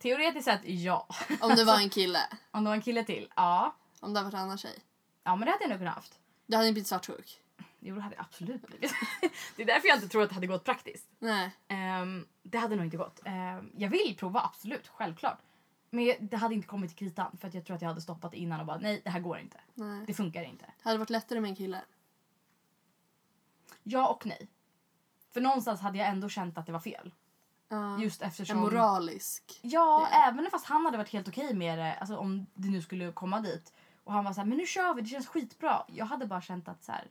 Teoretiskt sett ja. Om det var en kille? Om det var en kille till, ja. Om det hade varit en annan tjej? Ja men det hade jag nog kunnat haft. Du hade inte blivit svartsjuk? Jo det hade jag absolut blivit. det är därför jag inte tror att det hade gått praktiskt. Nej. Ehm, det hade nog inte gått. Ehm, jag vill prova, absolut, självklart. Men det hade inte kommit till kritan för att jag tror att jag hade stoppat innan och bara nej det här går inte. nej. Det funkar inte. Hade det varit lättare med en kille? Ja och nej. För någonstans hade jag ändå känt att det var fel. Ja. Just eftersom... en moralisk? Ja, det. även fast han hade varit helt okej med det, alltså om det nu skulle komma dit. Och han var så här, men nu kör vi, det känns skitbra. Jag hade bara känt att så här,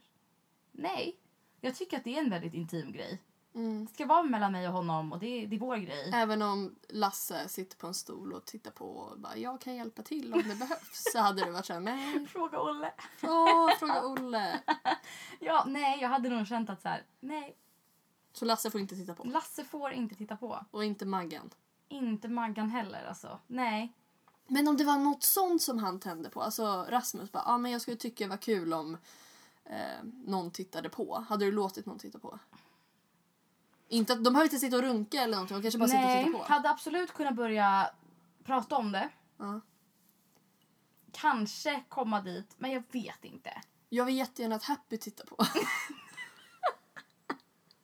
nej. Jag tycker att det är en väldigt intim grej. Mm. Det ska vara mellan mig och honom och det, det är vår grej. Även om Lasse sitter på en stol och tittar på och bara jag kan hjälpa till om det behövs så hade det varit såhär nej. Fråga Olle. Åh, fråga Olle. Ja, nej, jag hade nog känt att så här, nej. Så Lasse får inte titta på. Lasse får inte titta på. Och inte Maggan. Inte Maggan heller alltså. Nej. Men om det var något sånt som han tände på, alltså Rasmus bara, ja ah, men jag skulle tycka det var kul om eh, någon tittade på. Hade du låtit någon titta på? Inte att, de behöver inte sitta och runka eller någonting, de kanske bara sitter och Nej, tittar på. hade absolut kunnat börja prata om det. Ja. Kanske komma dit, men jag vet inte. Jag vill jättegärna att Happy tittar på.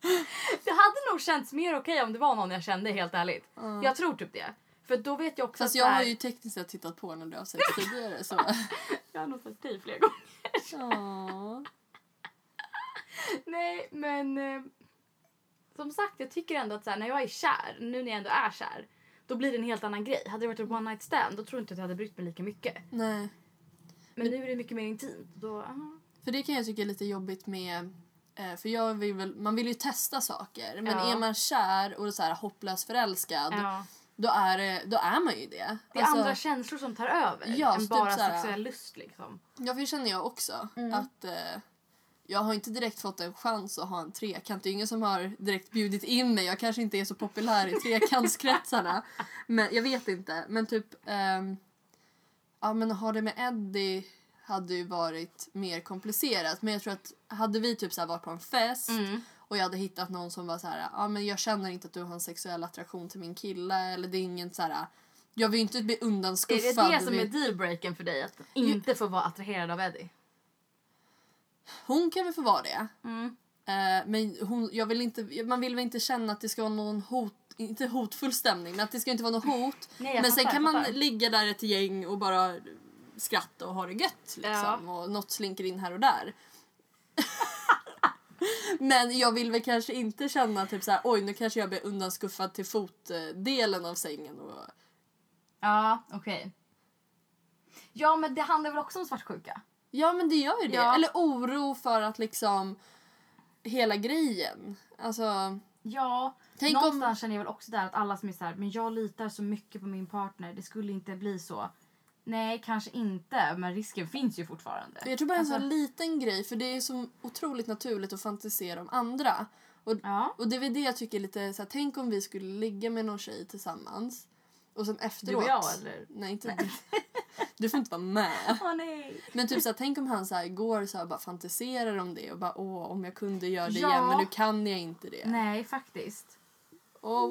Det hade nog känts mer okej om det var någon jag kände helt ärligt. Ja. Jag tror typ det. För då vet jag också Fast jag här- har ju tekniskt sett tittat på när du har sett tidigare så... jag har nog sett dig flera gånger. Nej, men eh, som sagt, jag tycker ändå att så här, när jag är kär, nu när jag ändå är kär, då blir det en helt annan grej. Hade det varit en one night stand, då tror jag inte att jag hade brytt mig lika mycket. Nej. Men nu är det mycket mer intimt. Då, aha. För det kan jag tycka är lite jobbigt med... eh, För jag vill väl, man vill ju testa saker. Men Ja. är man kär och så här hopplöst förälskad Ja. då, är det, då är man ju det. Det är Alltså, andra känslor som tar över Ja, än typ bara här- sexuell lust. Liksom. Ja, för det känner jag också. Mm. Att eh, Jag har inte direkt fått en chans att ha en trekant. Det är ingen som har direkt bjudit in mig. Jag kanske inte är så populär i trekantskretsarna. men jag vet inte. Men typ... ehm, ja, men ha det med Eddie hade ju varit mer komplicerat. Men jag tror att hade vi typ så varit på en fest Mm. och jag hade hittat någon som var så här, ja men jag känner inte att du har en sexuell attraktion till min kille eller det är ingen så här, jag vill inte bli Är undanskuffad. det det som är dealbreaken för dig? Att inte få vara attraherad av Eddie? Hon kan väl få vara det. Mm. Eh, men hon, jag vill inte, man vill väl inte känna att det ska vara någon hot, inte hotfull stämning, men att det ska inte vara något hot. Nej, men sen kan man ligga där ett gäng och bara skratta och ha det gött liksom. Och något slinker in här och där. men jag vill väl kanske inte känna typ så här, oj nu kanske jag blir undanskuffad till fotdelen av sängen. Och, Ja, okej. Ja, men det handlar väl också om svartsjuka? ja men det gör ju det. Ja. Eller oro för att liksom hela grejen. Alltså, Ja, Tänk om- någonstans känner jag väl också där att alla som är så här, men jag litar så mycket på min partner, det skulle inte bli så. Nej, kanske inte, men risken finns ju fortfarande. Jag tror bara en Alltså, sån här liten grej för det är så otroligt naturligt att fantisera om andra. Och, Ja. och det är det jag tycker är lite så här, tänk om vi skulle ligga med någon tjej tillsammans och sen efteråt... Du och jag, eller? Nej, inte du. Du får inte vara med. Åh nej. Men typ så här, tänk om han så här, går så här, bara fantiserar om det och bara åh om jag kunde göra det Ja. igen men nu kan jag inte det. Nej, faktiskt. Och,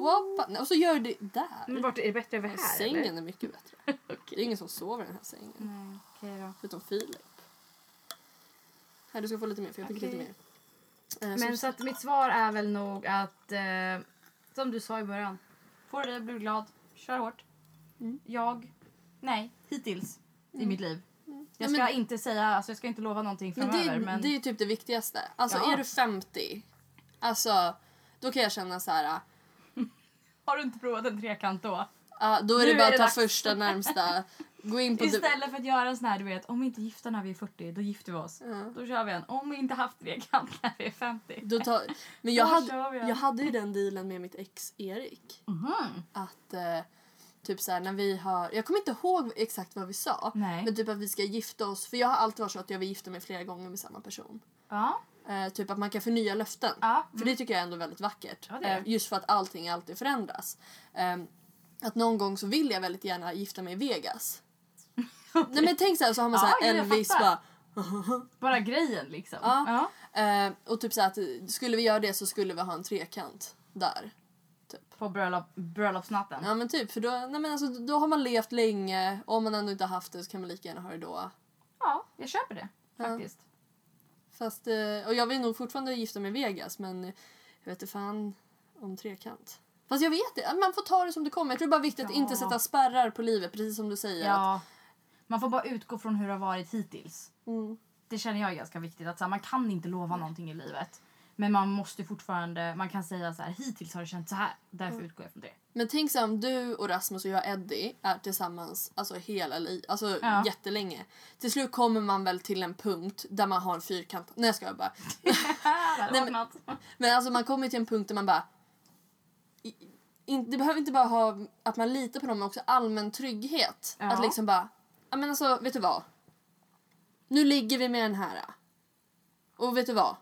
och så gör det där. Men vart är det bättre över här Sängen eller? är mycket bättre. Det är ingen som sover i den här sängen. Nej, okej då. Förutom Filip. Här, du ska få lite mer för jag fick Okej. lite mer. Eh, Men som- så att mitt svar är väl nog att, eh, som du sa i början, får du det, blir du glad, kör hårt. Mm. Jag, nej, hittills i mitt liv. Jag Ja, ska men- inte säga, alltså jag ska inte lova någonting Men framöver. det, Men, det är ju typ det viktigaste. Alltså Ja. är du 50, alltså då kan jag känna så här. Har du inte provat en trekant då? ah, då är Nu det bara är att det ta dags. första närmsta. Gå in på... Istället för att göra en sån här, du vet, om vi inte gifta när vi är 40, då gifter vi oss. Ja. Då kör vi en, om vi inte haft trekant när vi är 50. Då tar, men jag Då hade, jag hade ju den dealen med mitt ex Erik. Mhm. Att eh, typ så här, när vi har, jag kommer inte ihåg exakt vad vi sa. Nej. Men typ att vi ska gifta oss. För jag har alltid varit så att jag vill gifta mig flera gånger med samma person. Ja. Eh, typ att man kan förnya löften. Ja. För det tycker jag ändå är väldigt vackert. Ja, Eh, just för att allting alltid förändras. Eh, att någon gång så vill jag väldigt gärna gifta mig i Vegas. Nej men tänk så här så har man Ja, så ja, här jag Elvis bara... Bara grejen liksom. Ja. Eh, och typ så att skulle vi göra det så skulle vi ha en trekant där. På bröllop, bröllopsnatten. Ja men typ för då, nej, men alltså, då har man levt länge och om man ändå inte haft det så kan man lika gärna ha det då. Ja, jag köper det Ja. Fast, eh, och jag vill nog fortfarande gifta mig i Vegas men jag vet inte fan om trekant. Fast jag vet det, man får ta det som det kommer. Jag tror det är bara viktigt att Ja. inte sätta spärrar på livet precis som du säger. Att, Ja. Man får bara utgå från hur det har varit hittills. mm, Det känner jag är ganska viktigt. Att så här, man kan inte lova någonting i livet. Men man måste fortfarande, man kan säga så här, hittills har det känts så här. Därför utgår jag från det. men tänk så om du och Rasmus och jag Eddie är tillsammans alltså hela li- alltså Ja. jättelänge. Till slut kommer man väl till en punkt där man har en fyrkant. Nej jag skojar bara. Nej, men-. Men alltså man kommer till en punkt där man bara... In, det behöver inte bara ha att man litar på dem men också allmän trygghet. Ja. Att liksom bara, ja men alltså vet du vad? Nu ligger vi med den här. Och vet du vad?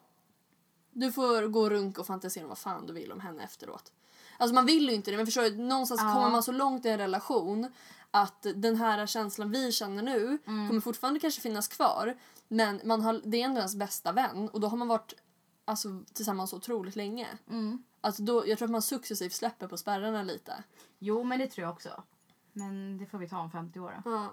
Du får gå runt och fantisera om vad fan du vill om henne efteråt. Alltså man vill ju inte det men förstår du, någonstans Ja. kommer man så långt i en relation att den här känslan vi känner nu Mm. kommer fortfarande kanske finnas kvar men man har, det är ändå ens bästa vän och då har man varit alltså, tillsammans så otroligt länge. Mm. Alltså då, jag tror att man successivt släpper på spärrarna lite. Jo, men det tror jag också. Men det får vi ta om 50 år då. Ja.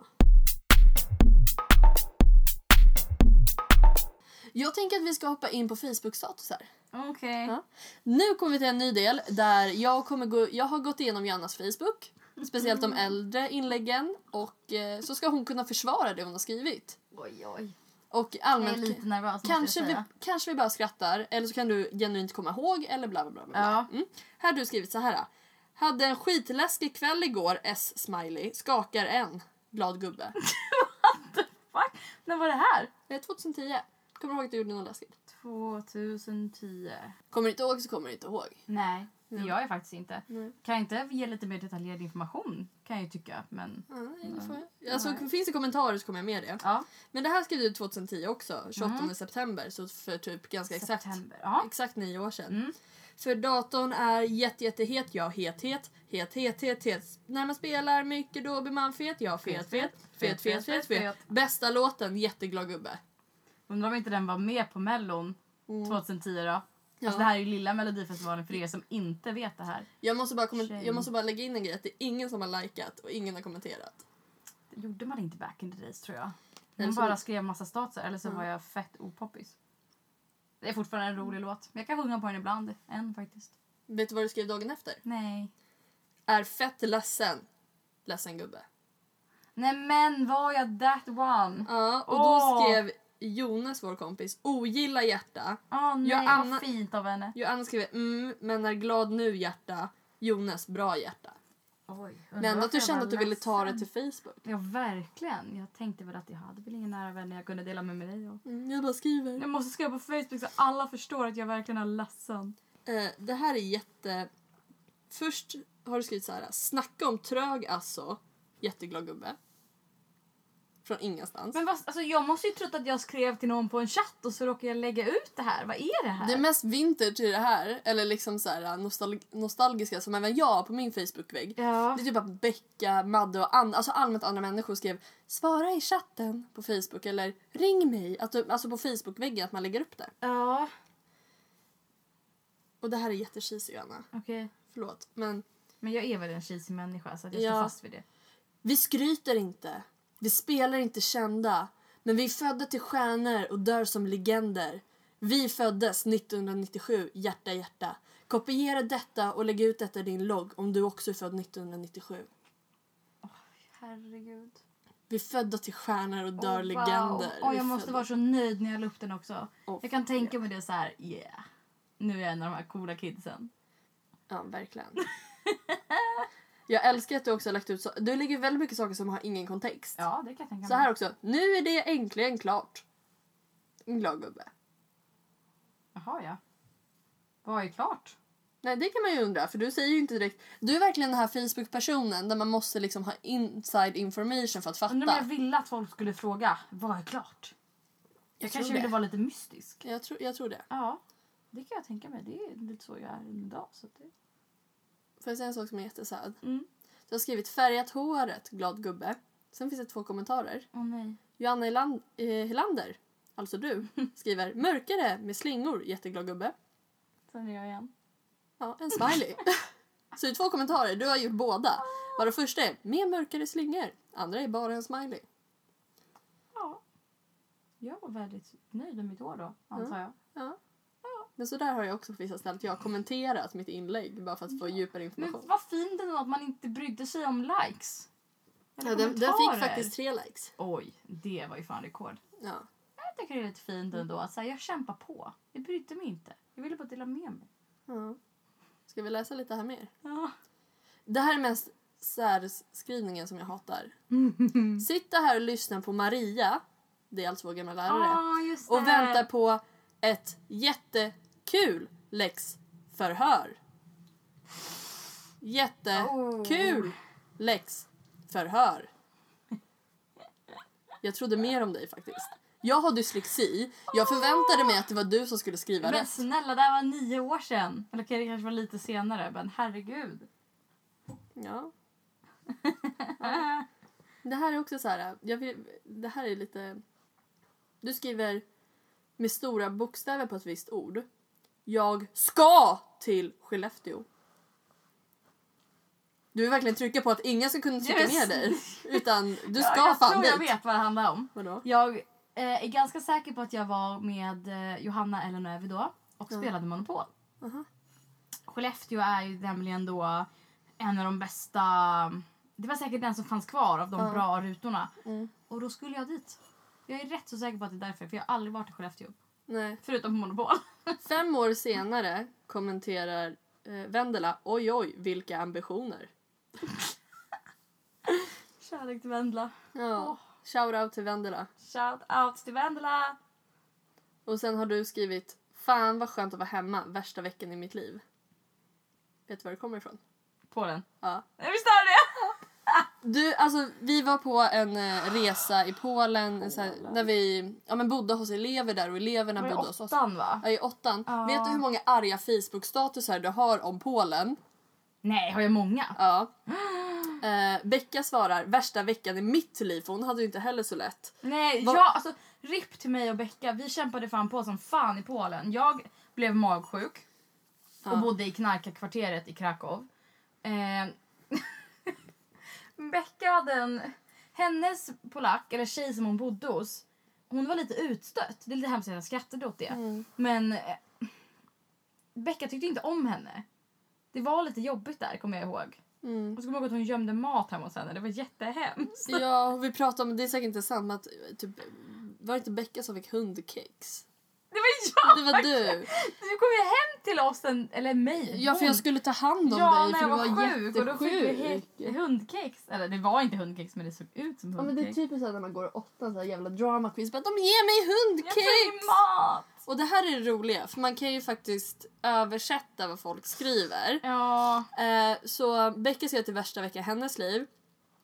Jag tänker att vi ska hoppa in på Facebook-statusar. Okej. Ja. Nu kommer vi till en ny del där jag, kommer gå, jag har gått igenom Jannas Facebook. Speciellt de äldre inläggen. Och eh, så ska hon kunna försvara det hon har skrivit. Oj, oj. Och Jag är allmänt lite nervös kanske vi, kanske vi bara skrattar eller så kan du genuint komma ihåg eller bla bla bla. bla. Ja. Mm. Här har du skrivit så här. Hade en skitläskig kväll igår, S-smiley. Skakar en. Glad gubbe. Fuck. När var det här? Eh, 2010. Kommer du ihåg att du gjorde något läskigt? 2010. Kommer du inte ihåg så kommer du inte ihåg. Nej, det Ja. gör jag faktiskt inte. Nej. Kan jag inte ge lite mer detaljerad information? Kan jag ju tycka, men... Nej, det får jag. Alltså, Nej. finns det kommentarer så kommer jag med det. Ja. Men det här skrev du 2010 också, 28 Mm. september, så för typ ganska exakt, September. Ja. exakt nio år sedan. Mm. För datorn är jätte, jättehet, ja het, het, het, het, het, het. När man spelar mycket då blir man fet, ja fet, fet, fet, fet, fet, fet. Bästa låten, jätteglad gubbe. Undrar om inte den var med på Mellon Mm. 2010 då? Ja. Alltså det här är ju lilla melodifestivalen för er som inte vet det här. Jag måste, bara jag måste bara lägga in en grej, att det är ingen som har likat och ingen har kommenterat. Det gjorde man inte back in the days tror jag. Man bara skrev massa statusar eller så Ja. var jag fett opoppis. Det är fortfarande en rolig låt. Men jag kan sjunga på den ibland. Än faktiskt. Vet du vad du skrev dagen efter? Nej. Är fett ledsen. Ledsen gubbe. Nej men var jag that one? Ja, och då skrev Jonas, vår kompis, ogilla hjärta. Åh nej, Ja, Anna- vad fint av henne. Joanna skrev mm, men är glad nu hjärta. Jonas, bra hjärta. Oj, Men ändå att du kände att du ville ta det till Facebook. Ja, verkligen. Jag tänkte väl att jag hade väl ingen nära vänner jag kunde dela med mig av. Mm, jag bara skriver. Jag måste skriva på Facebook så alla förstår att jag verkligen är ledsen. Eh, det här är jätte... Först har du skrivit så här. Snacka om trög alltså. Jätteglad gubbe. Från ingenstans. Men vad, alltså, jag måste ju trott att jag skrev till någon på en chatt och så råkar jag lägga ut det här. Vad är det här? Det är mest vintage i det här, eller liksom så här nostal nostalgiska som även jag har på min Facebook-vägg. Ja. Det är typ att Becka, Madde och an alltså allmänt andra människor skrev svara i chatten på Facebook eller ring mig. Att du, alltså på Facebook-väggen att man lägger upp det. Ja, Och det här är jättecheesy Johanna. okej. Förlåt. Men Men jag är väl en cheesy människa så jag Ja. står fast vid det. vi skryter inte. Vi spelar inte kända. Men vi är födda till stjärnor och dör som legender. Vi föddes 1997, hjärta hjärta. Kopiera detta och lägg ut detta i din logg om du också är född 1997. Herregud. Vi är födda till stjärnor och dör legender. Wow. Åh, är jag måste vara så nöjd när jag la upp den också. Åh, jag kan tänka mig det så här, yeah. Nu är jag en av de här coola kidsen. Ja, verkligen. Jag älskar att du också har lagt ut så. Du lägger väldigt mycket saker som har ingen kontext. Ja, det kan jag tänka mig. Så här också. Nu är det äntligen klart. En glad gubbe. Jaha, ja. Vad är klart? Nej, det kan man ju undra. För du säger ju inte direkt. Du är verkligen den här Facebook-personen där man måste liksom ha inside information för att fatta. Undrar om jag ville att folk skulle fråga, vad är klart? Jag, Jag kanske ville vara lite mystisk. Jag tror, jag tror det. Ja, det kan jag tänka mig. Det är lite så jag är idag. Så det... Får jag säga en sak som är jättesad? mm. Du har skrivit färgat håret, glad gubbe. Sen finns det två kommentarer. Åh nej. Johanna Heland- eh, alltså du, skriver mörkare med slingor, jätteglad gubbe. Sen är jag igen. Ja, en smiley. Så det är två kommentarer, du har gjort båda. Varav första är med mörkare slingor, andra är bara en smiley. Ja. Jag var väldigt nöjd med mitt år då, antar jag. Ja. Men så där har jag också på vissa ställen. Jag har kommenterat mitt inlägg bara för att få djupare Men information. vad fint ändå att man inte brydde sig om likes. Eller Ja, den, den fick faktiskt tre likes. Oj, det var ju fan rekord. Ja. Jag tycker det är lite fint ändå att säga jag kämpar på. Jag brydde mig inte. Jag ville bara dela med mig. ja. Ska vi läsa lite här mer? Ja. Det här är mest särskrivningen som jag hatar. Sitta här och lyssna på Maria, det är alltså vår gamla lärare, just det. och väntar på ett jättekul läxförhör. Jättekul läxförhör. Jag trodde mer om dig faktiskt. Jag har dyslexi. Jag förväntade mig att det var du som skulle skriva Men rätt. snälla, det här var nio år sedan. Eller okej, det kanske var lite senare, men herregud. Ja. ja. Det här är också så här. Jag vill, det här är lite... Du skriver med stora bokstäver på ett visst ord. Jag ska till Skellefteå. Du vill verkligen trycka på att ingen ska kunna trycka ner dig. Utan du ska ja, jag fan tror dit. jag vet vad det handlar om. Vadå? Jag eh, är ganska säker på att jag var med eh, Johanna Ellenövi då och Ja. spelade Monopol. Aha. Skellefteå är ju nämligen då en av de bästa... Det var säkert den som fanns kvar av de Ja. bra rutorna. Mm. Och då skulle jag dit. Jag är rätt så säker på att det är därför, för jag har aldrig varit i Skellefteå. Nej. Förutom på Monopol. Fem år senare kommenterar eh, Vendela oj oj vilka ambitioner. Kärlek till Vendela. Ja. Åh. Shout out till Vendela. Shout out till Vendela! Och sen har du skrivit Fan vad skönt att vara hemma, värsta veckan i mitt liv. Vet du var det kommer ifrån? Polen. Ja. Jag visste det! Du, alltså vi var på en eh, resa i Polen så här, när vi ja, men bodde hos elever där och eleverna Var bodde hos oss. åttan va? Ja, i åttan. Ja. Vet du hur många arga Facebook-statusar du har om Polen? Nej, har jag många? Ja. Eh, Becka svarar värsta veckan i mitt liv för hon hade ju inte heller så lätt. Nej, Vad- jag, alltså RIP till mig och Becka. Vi kämpade fan på som fan i Polen. Jag blev magsjuk och Ja. bodde i knarkarkvarteret i Krakow. Eh, Becka hade en... Hennes polack, eller tjej som hon bodde hos, hon var lite utstött. Det är lite hemskt att jag skrattade åt det. Mm. Men eh, Becka tyckte inte om henne. Det var lite jobbigt där, kommer jag ihåg. Mm. Och så kommer jag ihåg att hon gömde mat hemma hos henne. Det var jättehemskt. Ja, vi pratade om, det är säkert inte sant, men att typ, var det inte Becka som fick hundkex? Det var jag! Det var du. Du kom ju hem till oss, en, eller mig. Ja, för jag skulle ta hand om ja, dig för du var, var sjuk. Och då fick vi hundkex. Eller det var inte hundkex men det såg ut som Ja men det är hundkex. typiskt när man går i åttan så här jävla drama quiz. Bara, de ger mig hundkex! mat! Och det här är det roliga för man kan ju faktiskt översätta vad folk skriver. Ja. Eh, så Becka skrev till värsta vecka i hennes liv.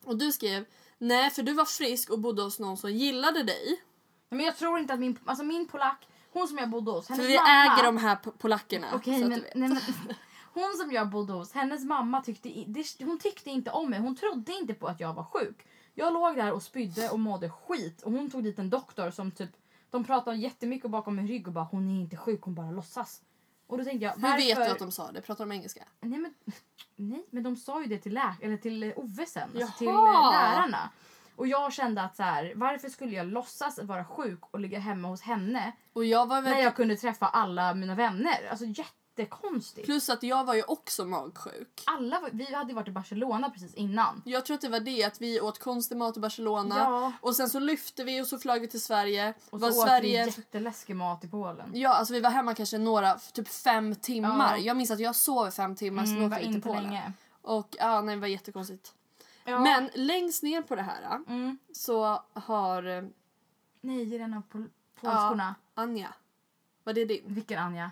Och du skrev nej för du var frisk och bodde hos någon som gillade dig. Men jag tror inte att min, alltså min polack, hon som jag bodde hos, För vi mamma. äger de här po- polackerna. Okej men, nej, men hon som jag bodde hos, hennes mamma tyckte, hon tyckte inte om mig. Hon trodde inte på att jag var sjuk. Jag låg där och spydde och mådde skit och hon tog dit en doktor som typ, de pratade jättemycket bakom min rygg och bara hon är inte sjuk, hon bara låtsas. Och då tänkte jag, Hur vet varför- du att de sa det? Pratar de engelska? Nej men, nej, men de sa ju det till, lä- eller till Ove sen, alltså till lärarna. Och jag kände att så här, varför skulle jag låtsas vara sjuk och ligga hemma hos henne Och jag var när jag kunde träffa alla mina vänner? Alltså jättekonstigt. Plus att jag var ju också magsjuk. Alla, var- vi hade ju varit i Barcelona precis innan. Jag tror att det var det att vi åt konstig mat i Barcelona. Ja. Och sen så lyfte vi och så flög vi till Sverige. Och var så åt Sverige... vi jätteläskig mat i Polen. Ja, alltså vi var hemma kanske några, typ fem timmar. Ja. Jag minns att jag sov fem timmar, sen Mm, åkte var vi till Polen. länge. Och ja, nej, det var jättekonstigt. Ja. Men längst ner på det här Mm. så har eh, Nej, den av pol- polskorna. Anja, var det din? Vilken Anja?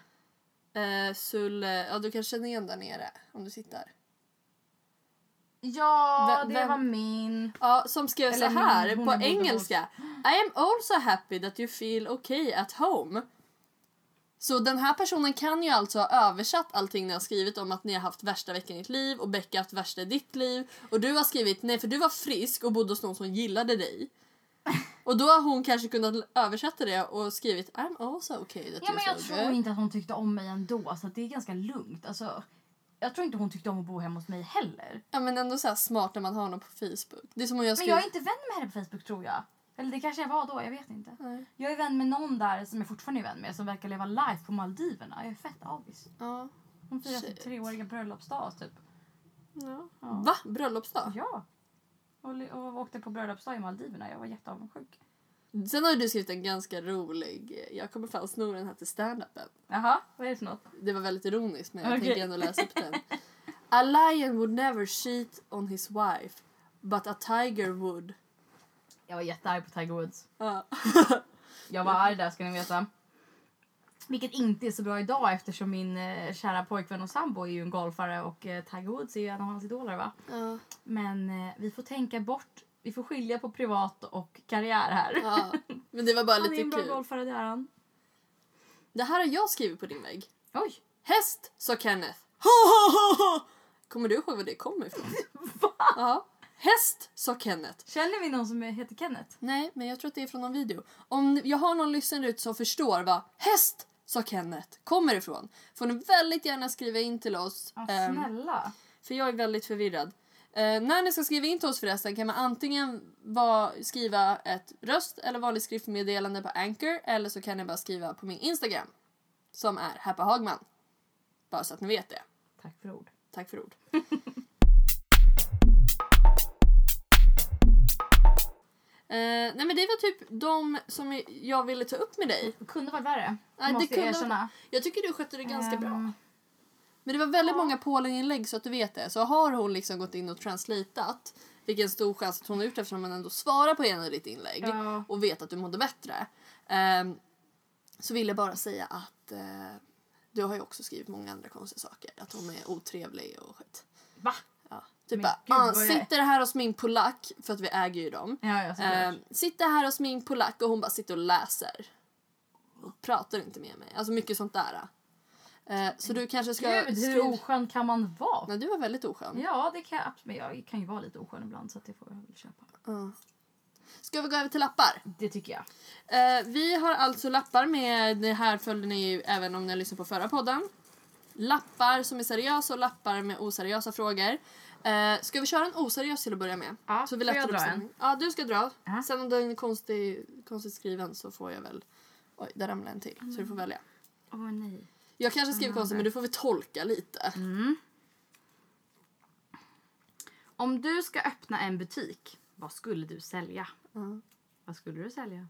Eh, Sulle, ja du kan känna igen där nere om du sitter. Ja, Vem- det var min. Ja, som skrev Eller så här min, på engelska. I am also happy that you feel okay at home. Så den här personen kan ju alltså ha översatt allting ni har skrivit om att ni har haft värsta veckan i ditt liv och Becka haft värsta i ditt liv. Och du har skrivit nej för du var frisk och bodde hos någon som gillade dig. Och då har hon kanske kunnat översätta det och skrivit I'm also okay that Ja, men jag tror good. inte att hon tyckte om mig ändå. Så det är ganska lugnt. Alltså, jag tror inte hon tyckte om att bo hemma hos mig heller. Ja men ändå så smart när man har någon på Facebook. Det är som om jag Men skrev... jag är inte vän med henne på Facebook tror jag. Eller det kanske jag var då, jag vet inte. Nej. Jag är vän med någon där som jag fortfarande är vän med som verkar leva life på Maldiverna. Jag är fett avis. Ja. Hon firar sin treåriga bröllopsdag typ. ja. Ja. Va? Bröllopsdag? Ja. Och, och åkte på bröllopsdag i Maldiverna. Jag var jätteavundsjuk. Sen har du skrivit en ganska rolig, jag kommer fan sno den här till standupen. Jaha, vad är det för något? Det var väldigt ironiskt men jag Okej. tänker ändå läsa upp den. A lion would never cheat on his wife but a tiger would. Jag var jättearg på Tiger Woods. Ja. Jag var arg där ska ni veta. Vilket inte är så bra idag eftersom min eh, kära pojkvän och sambo är ju en golfare och eh, Tiger Woods är ju en av hans idoler va. Ja. Men eh, vi får tänka bort, vi får skilja på privat och karriär här. ja. Men det var bara Han är lite en bra kul. golfare, det är han. Det här har jag skrivit på din vägg. Oj! Häst, sa Kenneth. Ha, ha, ha, ha. Kommer du ihåg var det kommer ifrån? Va? Ja. Häst, sa Kenneth. Känner vi någon som heter Kenneth? Nej, men jag tror att det är från någon video. Om jag har någon lyssnare ut som förstår vad häst, sa Kenneth, kommer ifrån får ni väldigt gärna skriva in till oss. Ja, ehm, snälla. för jag är väldigt förvirrad. Eh, när ni ska skriva in till oss förresten kan man antingen va, skriva ett röst eller vanligt skriftmeddelande på Anchor eller så kan ni bara skriva på min Instagram som är Happa Hagman. Bara så att ni vet det. Tack för ord. Tack för ord. Eh, nej men det var typ de som jag ville ta upp med dig. Det kunde varit värre. Det måste jag kunde erkänna. Jag tycker du skötte det ganska bra. Ehm, Men det var väldigt ja. många Polen-inlägg så att du vet det. Så har hon liksom gått in och translatat, vilken stor chans att hon har gjort eftersom hon ändå svarar på en av ditt inlägg Ja. och vet att du mådde bättre. Ehm, så vill jag bara säga att eh, du har ju också skrivit många andra konstiga saker. Att hon är otrevlig och skit. Va? Typ bara, ah, sitter här hos min polack, för att vi äger ju dem. Ja, ja. Ehm, sitter här hos min polack och hon bara sitter och läser. Och pratar inte med mig. Alltså mycket sånt där. Eh, så du kanske ska... Gud, hur skriva- oskön kan man vara? Nej, du var väldigt oskön. Ja, det kan jag. Men jag kan ju vara lite oskön ibland så det får jag väl köpa. Ja. Ska vi gå över till lappar? Det tycker jag. Eh, vi har alltså lappar med, det här följde ni ju även om ni lyssnade på förra podden. Lappar som är seriösa och lappar med oseriösa frågor. Eh, ska vi köra en oseriös till att börja med? Ja, så vi får jag dra en? Ja, du ska dra. Ja. Sen om den är konstig, konstigt skriven så får jag väl... Oj, där ramlade en till. Så du får välja. Åh nej. Jag kanske skriver konstigt men du får väl tolka lite. Mm. Om du ska öppna en butik, vad skulle du sälja? Ja, Vad skulle du sälja?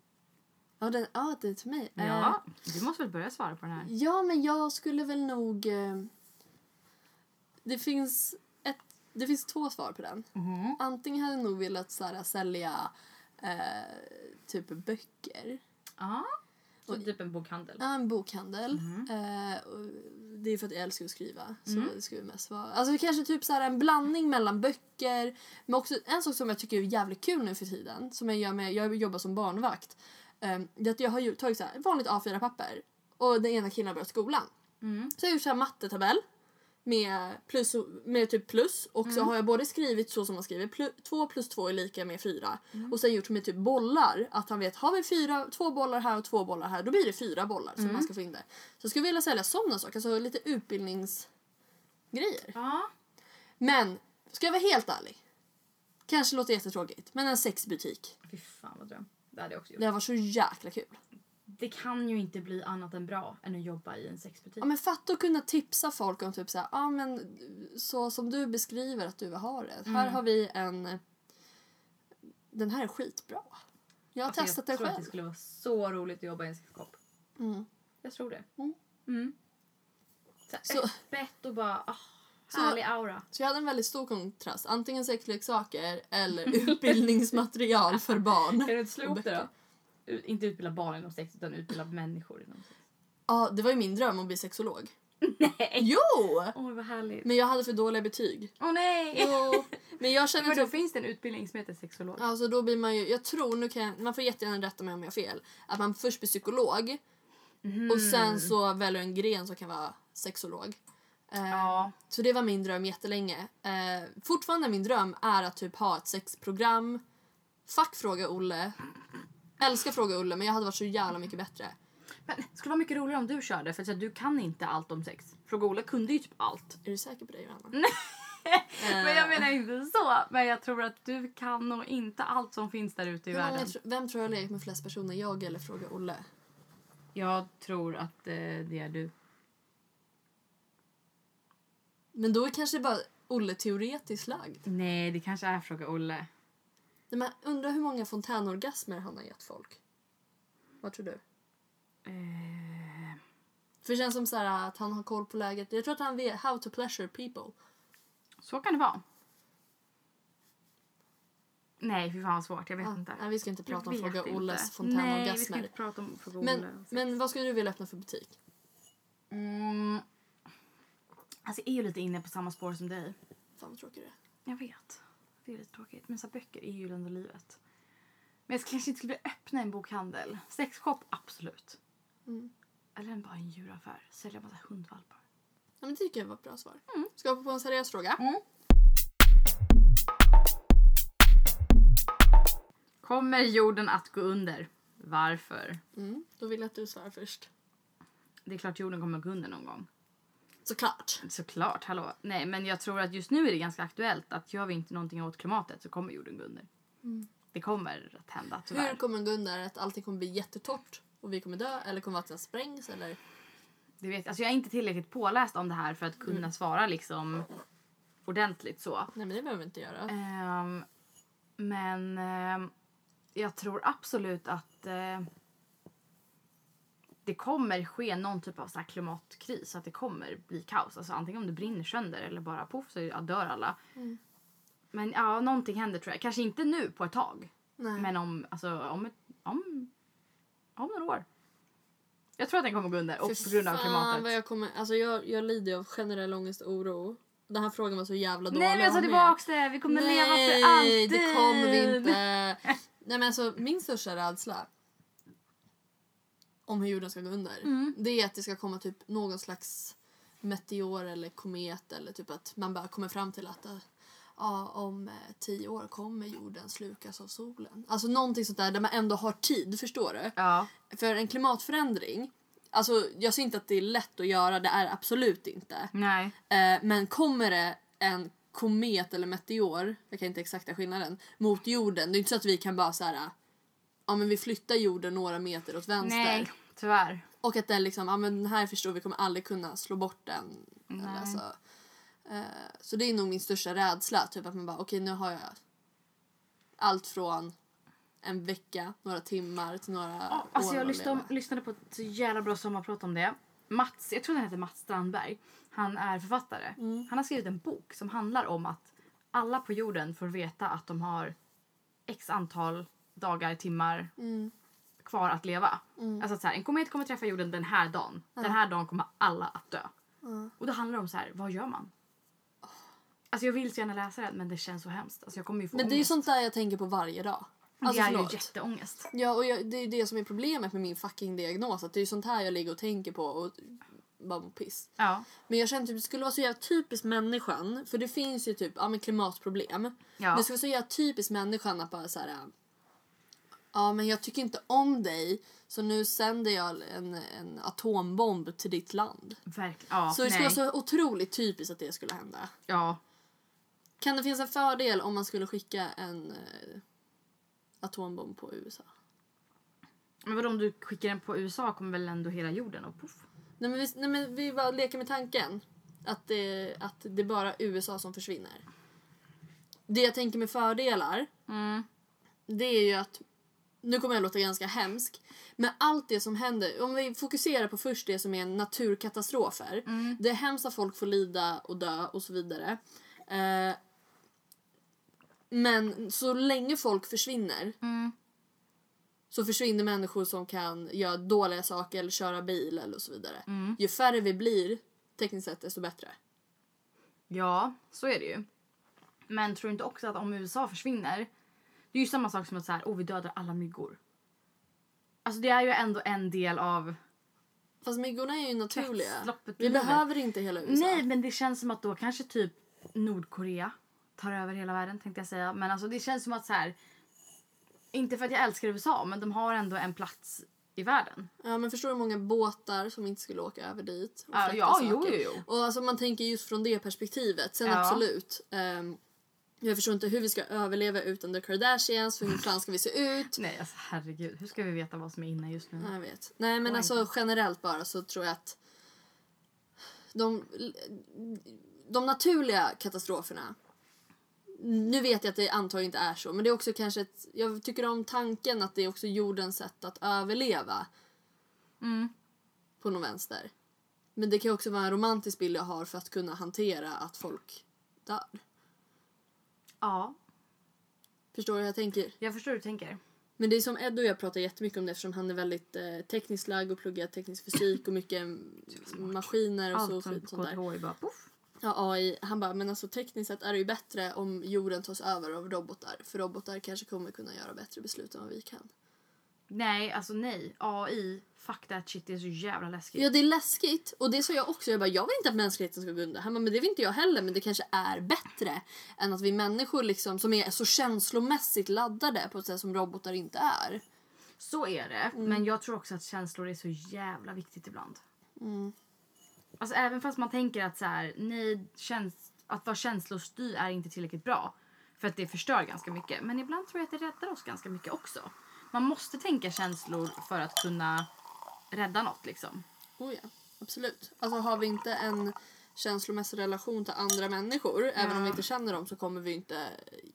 ja, den, ja det är till mig. Eh, Ja, du måste väl börja svara på den här. Ja, men jag skulle väl nog... Eh, det, finns det finns två svar på den. Mhm. Antingen hade jag nog velat så här, sälja eh, typ böcker. Ja. Så Och- typ en bokhandel. Ja, en bokhandel. Mhm. Eh, det är för att jag älskar att skriva. Så Mm. det skulle mest vara... Alltså kanske typ så här en blandning mellan böcker. Men också en sak som jag tycker är jävligt kul nu för tiden. Som jag gör med, jag jobbar som barnvakt. Eh, det är att jag har tagit så här, vanligt A4-papper. Och den ena killen har börjat skolan. Mm. Så jag har gjort så här mattetabell med, plus, med typ plus och så har jag både skrivit så som man skriver, plu, 2 plus 2 är lika med 4 och sen gjort med typ bollar, att han vet har vi fyra, två bollar här och två bollar här då blir det fyra bollar som man ska få in där. Så jag skulle vilja sälja sådana saker, alltså lite utbildningsgrejer. Ja. Men, ska jag vara helt ärlig, kanske låter jättetråkigt, men en sexbutik, Fy fan vad dröm. Det hade jag också gjort. det varit så jäkla kul. Det kan ju inte bli annat än bra än att jobba i en sexbutik. Ja men fatta att kunna tipsa folk om typ så här, ja men så som du beskriver att du vill ha det. Här Mm. har vi en, den här är skitbra. Jag har Alltså, testat jag det tror att själv. det skulle vara så roligt att jobba i en sexshop. Mm. Jag tror det. Mm. Mm. Så, här Så- öppet och bara ah, Så- härlig aura. Så jag hade en väldigt stor kontrast, antingen sexleksaker eller utbildningsmaterial för barn. Inte slå Och ihop det då? Inte utbilda barn inom sex utan utbilda människor inom sex. Ja, det var ju min dröm att bli sexolog. Nej! Jo! Åh vad härligt. Men jag hade för dåliga betyg. Åh nej! Jo. Men jag känner Men då typ finns det en utbildning som heter sexolog. Alltså då blir man ju, jag tror, nu kan jag, man får jättegärna rätta mig om jag har fel, att man först blir psykolog Mhm. och sen så väljer en gren som kan vara sexolog. Eh, Ja. Så det var min dröm jättelänge. Eh, fortfarande min dröm är att typ ha ett sexprogram. Fuck fråga Olle. Älskar fråga Olle men jag hade varit så jävla mycket bättre. Men det skulle vara mycket roligare om du körde för att du kan inte allt om sex. Fråga Olle kunde ju typ allt. Är du säker på det Johanna? Eh, Men jag menar inte så. Men jag tror att du kan nog inte allt som finns där ute i många världen. tr- vem tror jag har legat med flest personer? Jag eller fråga Olle? Jag tror att eh, det är du. Men då är kanske bara Olle teoretiskt lagd. Nej, det kanske är Fråga Olle. Nej, men undrar hur många fontänorgasmer han har gett folk. Vad tror du? Eh, För det känns som så här att han har koll på läget. Jag tror att han vet how to pleasure people. så kan det vara. Nej, fy fan vad svårt. Jag vet Ja, inte. nej, vi ska inte prata om Jag Fråga vet Olles inte. Nej, vi ska fontänorgasmer. inte prata om Fråga Olle. Men, men vad skulle du vilja öppna för butik? Mm. Alltså jag är ju lite inne på samma spår som dig. Fan vad tråkigt det är. Jag vet. Det är lite tråkigt. Men så böcker är ju ändå livet. Men jag kanske inte skulle vilja öppna en bokhandel. Sexshop, absolut. Mm. Eller en- bara en djuraffär. Sälja massa hundvalpar. Ja, men det tycker jag var ett bra svar. Ska jag hoppa på en seriös fråga? Mm. Kommer jorden att gå under? Varför? Mm. Då vill jag att du svarar först. Det är klart jorden kommer att gå under någon gång. Såklart. Såklart, hallå. Nej, men jag tror att just nu är det ganska aktuellt att gör vi inte någonting åt klimatet så kommer jorden gå under. Det kommer att hända, tyvärr. Hur kommer den gå under? Att allting kommer bli jättetorrt och vi kommer dö? Eller kommer vattnet sprängs? Eller? Det vet, alltså jag är inte tillräckligt påläst om det här för att kunna svara liksom ordentligt så. Nej men det behöver vi inte göra. Ehm, men ehm, jag tror absolut att eh, det kommer ske någon typ av så klimatkris. Att det kommer bli kaos. Alltså antingen om det brinner sönder eller bara poff så dör alla. Mm. Men ja, någonting händer tror jag. Kanske inte nu på ett tag. Nej. Men om, alltså, om, ett, om, om några år. Jag tror att den kommer gå under och på grund av klimatet. Vad jag, kommer, alltså jag, jag lider av generell ångest och oro. Den här frågan var så jävla dålig. Nej men mig. tillbaks det. Vi kommer leva för Nej, alltid. det kommer vi inte. Nej men alltså min största rädsla om hur jorden ska gå under. Mm. Det är att det ska komma typ någon slags meteor eller komet eller typ att man bara kommer fram till att eh, ja, om eh, tio år kommer jorden slukas av solen. Alltså någonting sånt där där man ändå har tid, förstår du? Ja. För en klimatförändring, alltså jag ser inte att det är lätt att göra, det är absolut inte. Nej. Eh, men kommer det en komet eller meteor, jag kan inte exakta skillnaden, mot jorden, det är inte så att vi kan bara så här. Ja men vi flyttar jorden några meter åt vänster. Nej, tyvärr. Och att den liksom, ja men den här förstår vi kommer aldrig kunna slå bort den. Eller alltså, eh, så det är nog min största rädsla, typ att man bara okej nu har jag allt från en vecka, några timmar till några Ja, år alltså jag lyssnade, lyssnade på ett jävla bra sommarprat om det. Mats, jag tror han heter Mats Strandberg. Han är författare. Mm. Han har skrivit en bok som handlar om att alla på jorden får veta att de har x antal dagar, timmar Mm. kvar att leva. Mm. Alltså att så här, en komet kommer träffa jorden den här dagen. Den här dagen kommer alla att dö. Ja. Och då handlar det om så här, vad gör man? Alltså jag vill så gärna läsa det men det känns så hemskt. Alltså jag kommer ju få Men det är ju ångest. sånt där jag tänker på varje dag. Alltså det är förlåt. ju jätteångest. Ja, och jag, det är det som är problemet med min fucking diagnos. Att det är ju sånt här jag ligger och tänker på och bara mår piss. Ja. Men jag känner typ det skulle vara så jävla typiskt människan. För det finns ju typ ja, men klimatproblem. Ja. Men det skulle vara så jävla typiskt människan att bara så här. Ja men jag tycker inte om dig så nu sänder jag en, en atombomb till ditt land. Verkligen. Ja, så det skulle nej. vara så otroligt typiskt att det skulle hända. Ja. Kan det finnas en fördel om man skulle skicka en eh, atombomb på USA? Men vadå om du skickar den på USA kommer väl ändå hela jorden och poff. Nej men vi, nej, men vi bara leker med tanken. Att det, att det är bara USA som försvinner. Det jag tänker med fördelar, Mm. det är ju att... Nu kommer jag låta ganska hemsk. Men allt det som händer, om vi fokuserar på först det som är naturkatastrofer. Det är hemskt att folk får lida och dö och så vidare. Eh, men så länge folk försvinner Mm. så försvinner människor som kan göra dåliga saker eller köra bil eller så vidare. Mm. Ju färre vi blir, tekniskt sett, desto bättre. Ja, så är det ju. Men tror du inte också att om USA försvinner, det är ju samma sak som att så här, oh, vi dödar alla myggor. Alltså det är ju ändå en del av... Fast myggorna är ju naturliga. Vi behöver inte hela USA. Nej, men det känns som att då kanske typ Nordkorea tar över hela världen tänkte jag säga. Men alltså det känns som att så här, inte för att jag älskar USA, men de har ändå en plats i världen. Ja, men förstår du hur många båtar som inte skulle åka över dit? och Ja, ja, saker? jo, jo, jo. Och alltså man tänker just från det perspektivet. Sen Ja. absolut. ehm, jag förstår inte hur vi ska överleva utan The Kardashians. För hur fan ska vi se ut? Nej, alltså herregud. Hur ska vi veta vad som är inne just nu? Ja, Jag vet. Nej men alltså generellt bara så tror jag att de, de naturliga katastroferna nu vet jag att det antagligen inte är så men det är också kanske ett, jag tycker om tanken att det är också jordens sätt att överleva Mm. på någon vänster. Men det kan också vara en romantisk bild jag har för att kunna hantera att folk dör. Ja, Förstår du hur jag tänker? jag förstår hur du tänker. Men det är som Ed och jag pratar jättemycket om det eftersom han är väldigt eh, tekniskt lagd och pluggar teknisk fysik och mycket maskiner och så Allt som på sånt där. KTH är bara poff. Ja, AI, han bara, men alltså tekniskt sett är det ju bättre om jorden tas över av robotar. För robotar kanske kommer kunna göra bättre beslut än vad vi kan. Nej, alltså nej. AI, fuck that shit, det är så jävla läskigt. Ja, det är läskigt. Och det sa jag också. Jag bara, jag vill inte att mänskligheten ska gå under. Han bara, men det vill inte jag heller. Men det kanske är bättre än att vi människor liksom, som är så känslomässigt laddade på ett sätt som robotar inte är. Så är det, men jag tror också att känslor är så jävla viktigt ibland. Alltså även fast man tänker att så här, nej, käns- att vara känslostyrd är inte tillräckligt bra. För att det förstör ganska mycket. Men ibland tror jag att det räddar oss ganska mycket också. Man måste tänka känslor för att kunna rädda något liksom. Oh ja, absolut. Alltså har vi inte en känslomässig relation till andra människor, även om vi inte känner dem så kommer vi inte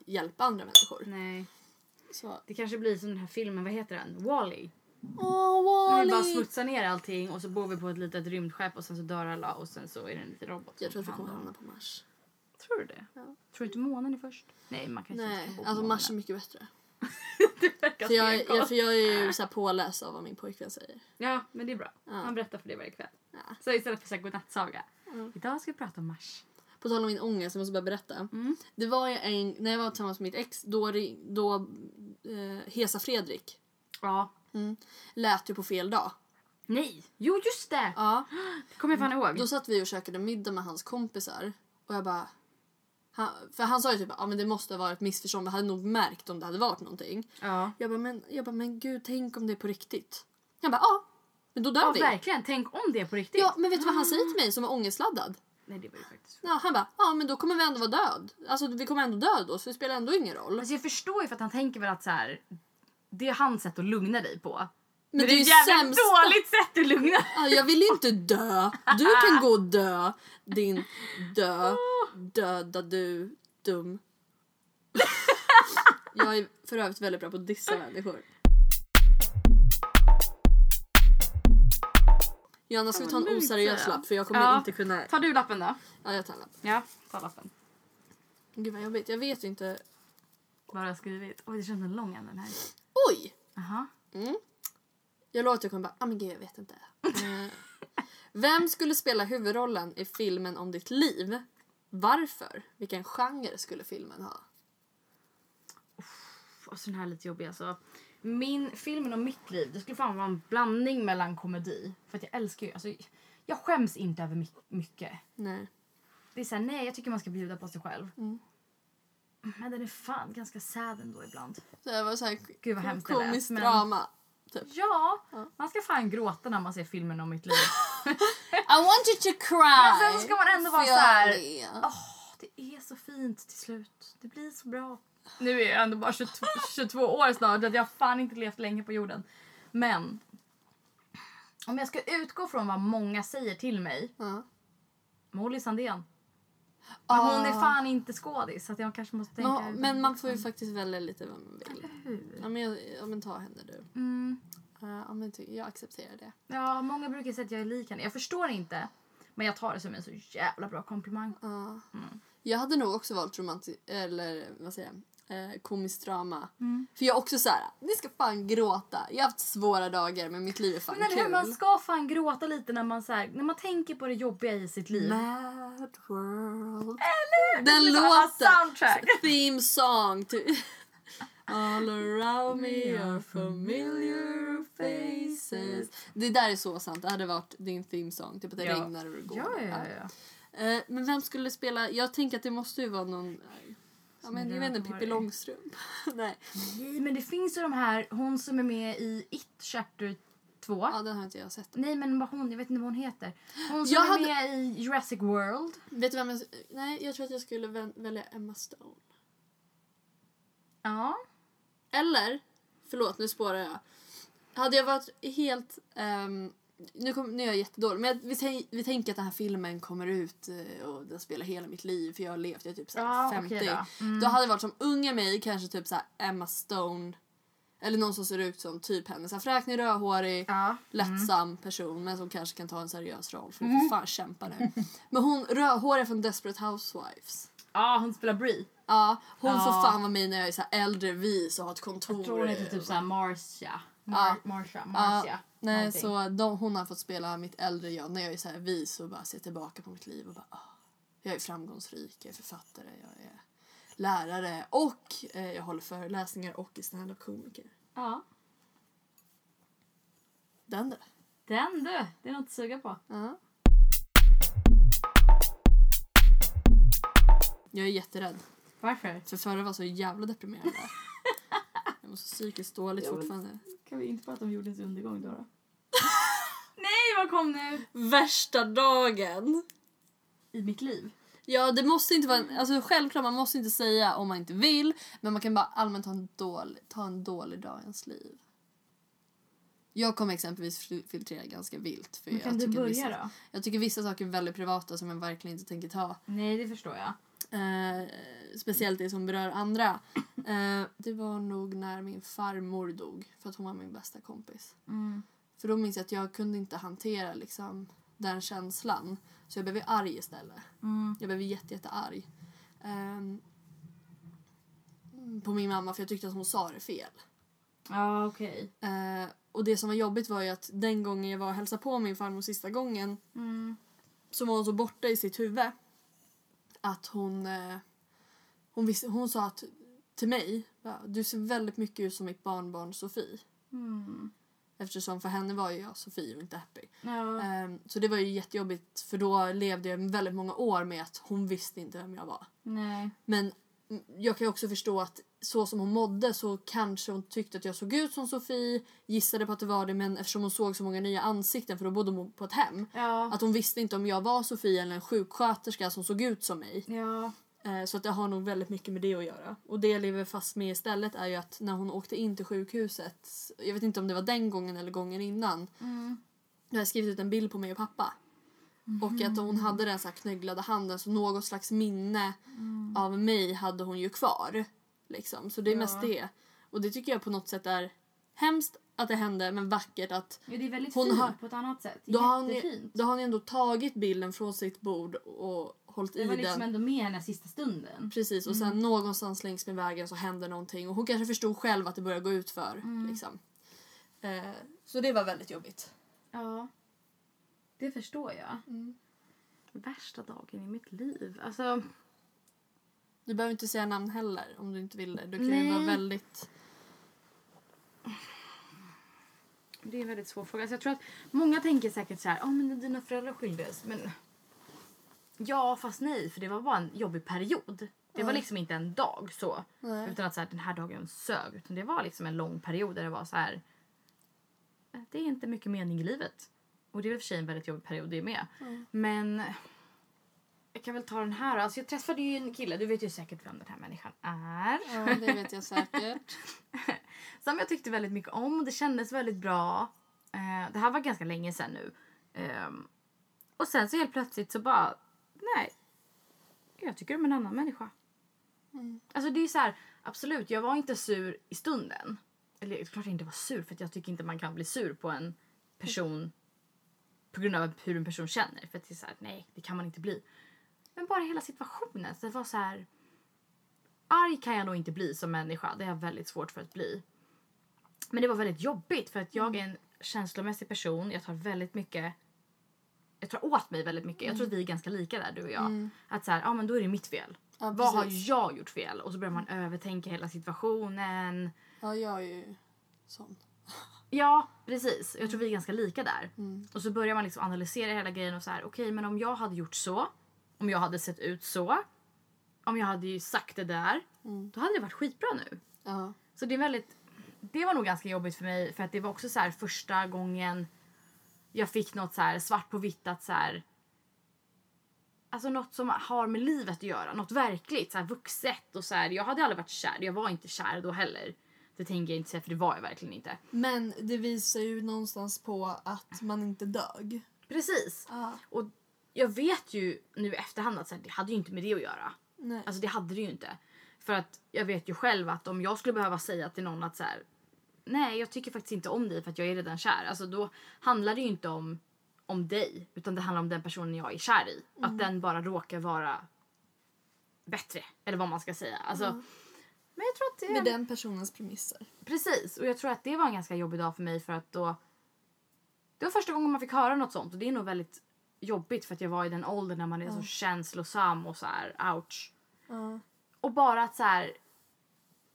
hjälpa andra människor. Nej. Så. Det kanske blir som den här filmen, vad heter den? Wall-E. Åh, Vi bara Wall-E! smutsar ner allting och så bor vi på ett litet rymdskepp och sen så dör alla och sen så är det en liten robot Jag tror att vi kommer hamna på Mars. Tror du det? Ja. Tror du inte månen är först? Nej, man kanske inte Nej, ska bo på alltså. Mars är mycket bättre. Det verkar För jag, jag, för jag är ju så här påläst av vad min pojkvän säger. Ja, men det är bra. Ja. Han berättar för dig varje kväll. Ja. Så istället för så här godnattsaga. Mm. Idag ska vi prata om Mars. På tal om min ångest, jag måste bara berätta. Mm. Det var ju en, när jag var tillsammans med mitt ex, då, då eh, Hesa Fredrik Ja. lät ju på fel dag. Nej! Jo, just det! Ja, Det kommer jag fan ihåg. då satt vi och käkade middag med hans kompisar och jag bara han, för han sa ju typ att ah, men det måste ha varit ett missförstånd, vi hade nog märkt om det hade varit någonting. Ja. Jag bara, men, jag bara, men gud tänk om det är på riktigt. Han bara, ja, men då dör ja, vi. verkligen. Tänk om det är på riktigt. Ja, men vet du vad han säger till mig som är ångestladdad? Nej, det var ju faktiskt Ja, han bara, ja men då kommer vi ändå vara död. Alltså vi kommer ändå dö då så det spelar ändå ingen roll. Alltså jag förstår ju för att han tänker väl att så här, det är hans sätt att lugna dig på. Men, det är det är ett jävla sämsta. dåligt sätt att lugna. Ja, jag vill inte dö. Du kan gå och dö. Din dö. Döda du. Dum. Jag är för övrigt väldigt bra på att dissa människor. Johanna, ska vi ta en oseriös lapp? För jag kommer Ja. inte kunna... Tar du lappen då? Ja, jag tar en lapp. Ja, ta lappen. Gud vad jobbigt. Jag vet inte... Vad har jag skrivit? Oj, det känns lång en den här. Oj! Jaha. Mm. Jag lovar att jag kommer bara, ah men gud jag vet inte. Eh, Vem skulle spela huvudrollen i filmen om ditt liv? Varför? Vilken genre skulle filmen ha? Och så den här är lite jobbig alltså. Min filmen om mitt liv, det skulle fan vara en blandning mellan komedi. För att jag älskar ju, alltså jag skäms inte över my- mycket. Nej. Det är såhär, nej jag tycker man ska bjuda på sig själv. Mm. Men den är fan ganska sad ändå ibland. Så det var så här Gud vad hemskt det lät, komiskt men- drama. Typ. Ja, Ja. man ska fan gråta när man ser filmen om mitt liv. I want you to cry! Men sen ska man ändå vara så här-. Åh, det är så fint till slut. Det blir så bra. Nu är jag ändå bara 22, 22 år snart, att jag har fan inte levt länge på jorden. Men om jag ska utgå från vad många säger till mig, Ja. Molly Sandén. Men hon är fan inte skådis så jag kanske måste tänka... Ah. Men, man får ju faktiskt välja lite vad man vill. Hur? Ja men, jag, ja, men ta henne du. Mm. Uh, ja, men jag accepterar det. Ja, många brukar säga att jag är lik henne. Jag förstår inte. Men jag tar det som en så jävla bra komplimang. Ja. Jag hade nog också valt romantik eller vad säger jag? Eh, komiskt drama. Mm. För jag är också så här, ni ska fan gråta. Jag har haft svåra dagar men mitt liv är fan Men kul. man ska fan gråta lite när man, så här, när man tänker på det jobbiga i sitt liv. Mad world. Eller? Den låten. Soundtrack. Theme song. All around me are familiar faces. Det där är så sant. Det hade varit din theme song. Typ att det Ja. regnar och går. Ja, ja, ja. ja. Eh, men vem skulle spela? Jag tänker att det måste ju vara någon... Ja, men, jag vet inte, Pippi. Långstrump. Nej. Nej, men det finns ju de här, hon som är med i It Chapter 2. Ja, den har inte jag sett. Nej, men vad hon, jag vet inte vad hon heter. Hon som Jag är hade- med i Jurassic World. Vet du vem jag... Nej, jag tror att jag skulle väl- välja Emma Stone. Ja. Eller, förlåt nu spårar jag. Hade jag varit helt... ehm, nu, kom, nu är jag jättedålig, men vi, vi tänker att den här filmen kommer ut eh, och den spelar hela mitt liv för jag har levt, jag är typ så Ja, 50. okej då. Mm. Då hade det varit som unga mig, kanske typ så Emma Stone. Eller någon som ser ut som typ henne. Så här fräknig, rödhårig, Ja. lättsam person men som kanske kan ta en seriös roll. För mm. fan kämpa nu. Men hon rödhåriga från Desperate Housewives. Ja, hon spelar Brie. Ja, hon Ja. får fan vara med när jag är så äldre vis och har ett kontor. Jag tror hon heter typ såhär Marcia. Mar- Ja. Marcia. Marcia. Nej, någonting. så de, hon har fått spela mitt äldre jag när jag är så här vis och bara ser tillbaka på mitt liv och bara ah, Jag är framgångsrik, jag är författare, jag är lärare och eh, jag håller föreläsningar och är standup-komiker. Ja. Den du. Den du! Det är något att suga på. Ja. Jag är jätterädd. Varför? För förra var så jävla deprimerande. Jag mår så psykiskt dåligt Jo, fortfarande. Kan vi inte prata om jordens undergång då? då? Nej, vad kom nu? Värsta dagen! I mitt liv. Ja, det måste inte vara... En, alltså självklart, man måste inte säga om man inte vill. Men man kan bara allmänt ta en dålig, ta en dålig dag i ens liv. Jag kommer exempelvis fil- filtrera ganska vilt. För Men jag kan du tycker börja vissa, då? Jag tycker vissa saker är väldigt privata som jag verkligen inte tänker ta. Nej, det förstår jag. Eh, speciellt det som berör andra. Eh, det var nog när min farmor dog. För att hon var min bästa kompis. Mm. För då minns jag att jag kunde inte hantera liksom, den känslan. Så jag blev arg istället. Mm. Jag blev jätte, jätte arg. Ehm, på min mamma för jag tyckte att hon sa det fel. Ja, okej. Eh, och det som var jobbigt var ju att den gången jag var och hälsade på min farmor sista gången Mm. så var hon så borta i sitt huvud att hon, eh, hon, visste, hon sa att, till mig du ser väldigt mycket ut som mitt barnbarn Sofie. Mm. Eftersom för henne var ju jag Sofie och inte Happy. Ja. Ehm, så det var ju jättejobbigt för då levde jag väldigt många år med att hon visste inte vem jag var. Nej. Men mm, jag kan också förstå att så som hon mådde så kanske hon tyckte att jag såg ut som Sofie, gissade på att det var det men eftersom hon såg så många nya ansikten för då bodde hon på ett hem. Ja. Att hon visste inte om jag var Sofie eller en sjuksköterska som såg ut som mig. Ja. Eh, Så att det har nog väldigt mycket med det att göra. Och det jag lever fast med istället är ju att när hon åkte in till sjukhuset, jag vet inte om det var den gången eller gången innan, Mm. jag har skrivit ut en bild på mig och pappa. Och att hon hade den så här knögglade handen så något slags minne av mig hade hon ju kvar. Liksom. Så det är Ja. mest det. Och det tycker jag på något sätt är hemskt att det hände men vackert att Ja, det är väldigt Hon fint har- på ett annat sätt. då har, hon, då har ni ändå tagit bilden från sitt bord och hållit Det i var den. liksom ändå med henne sista stunden. Precis, och sen någonstans längs med vägen så händer någonting och hon kanske förstod själv att det började gå ut för. Liksom. Eh, så det var väldigt jobbigt. Ja. Det förstår jag. Mm. Värsta dagen i mitt liv. Alltså, Du behöver inte säga namn heller om du inte vill det. Du kan ju Nej. vara väldigt... det är en väldigt svår fråga. Alltså, jag tror att många tänker säkert så här, ja men dina föräldrar skildes. Men ja, fast nej, för det var bara en jobbig period. Det var Ja. liksom inte en dag så. Nej. Utan att så här, den här dagen sög. Utan det var liksom en lång period där det var så här. "Eh, Det är inte mycket mening i livet. Och det är i och för sig en väldigt jobbig period det med. Mm. Men jag kan väl ta den här. Alltså jag träffade ju en kille, du vet ju säkert vem den här människan är. Ja, det vet jag säkert. Som jag tyckte väldigt mycket om. Det kändes väldigt bra. Eh, det här var ganska länge sedan nu. Ehm, och sen så helt plötsligt så bara, nej. Jag tycker om en annan människa. Mm. Alltså det är så här, absolut, jag var inte sur i stunden. Eller klart jag inte var sur för att jag tycker inte man kan bli sur på en person på grund av hur en person känner. För att det är så här, nej, det kan man inte bli. Men bara hela situationen. Så det var så här, arg kan jag nog inte bli som människa. Det är jag väldigt svårt för att bli. Men det var väldigt jobbigt för att jag är en känslomässig person. Jag tar väldigt mycket jag tar åt mig väldigt mycket. Jag tror att vi är ganska lika där du och jag. Mm. Att så här, ja men då är det mitt fel. Ja, Vad har jag gjort fel? Och så börjar man övertänka hela situationen. Ja, jag är ju sån. Ja, precis. Jag tror vi är ganska lika där. Mm. Och så börjar man liksom analysera hela grejen och så här, okej men om jag hade gjort så, om jag hade sett ut så, om jag hade ju sagt det där, Mm. då hade det varit skitbra nu. Ja. Så det är väldigt, det var nog ganska jobbigt för mig för att det var också så här första gången jag fick något så här svart på vitt att så här Alltså något som har med livet att göra, något verkligt, så här vuxet och så här. Jag hade aldrig varit kär, jag var inte kär då heller. Det tänker jag inte säga för det var jag verkligen inte. Men det visar ju någonstans på att man inte dög. Precis! Ja. Och jag vet ju nu i efterhand att så här, det hade ju inte med det att göra. Nej. Alltså det hade det ju inte. För att jag vet ju själv att om jag skulle behöva säga till någon att så här, nej jag tycker faktiskt inte om dig för att jag är redan kär. Alltså då handlar det ju inte om, om dig utan det handlar om den personen jag är kär i. Att den bara råkar vara bättre. Eller vad man ska säga. Alltså, Mm. Men jag tror att det... Med den personens premisser. Precis, och jag tror att det var en ganska jobbig dag för mig för att då... Det var första gången man fick höra något sånt och det är nog väldigt jobbigt för att jag var i den åldern när man är så känslosam och så här ouch. Ja. Och bara att så här.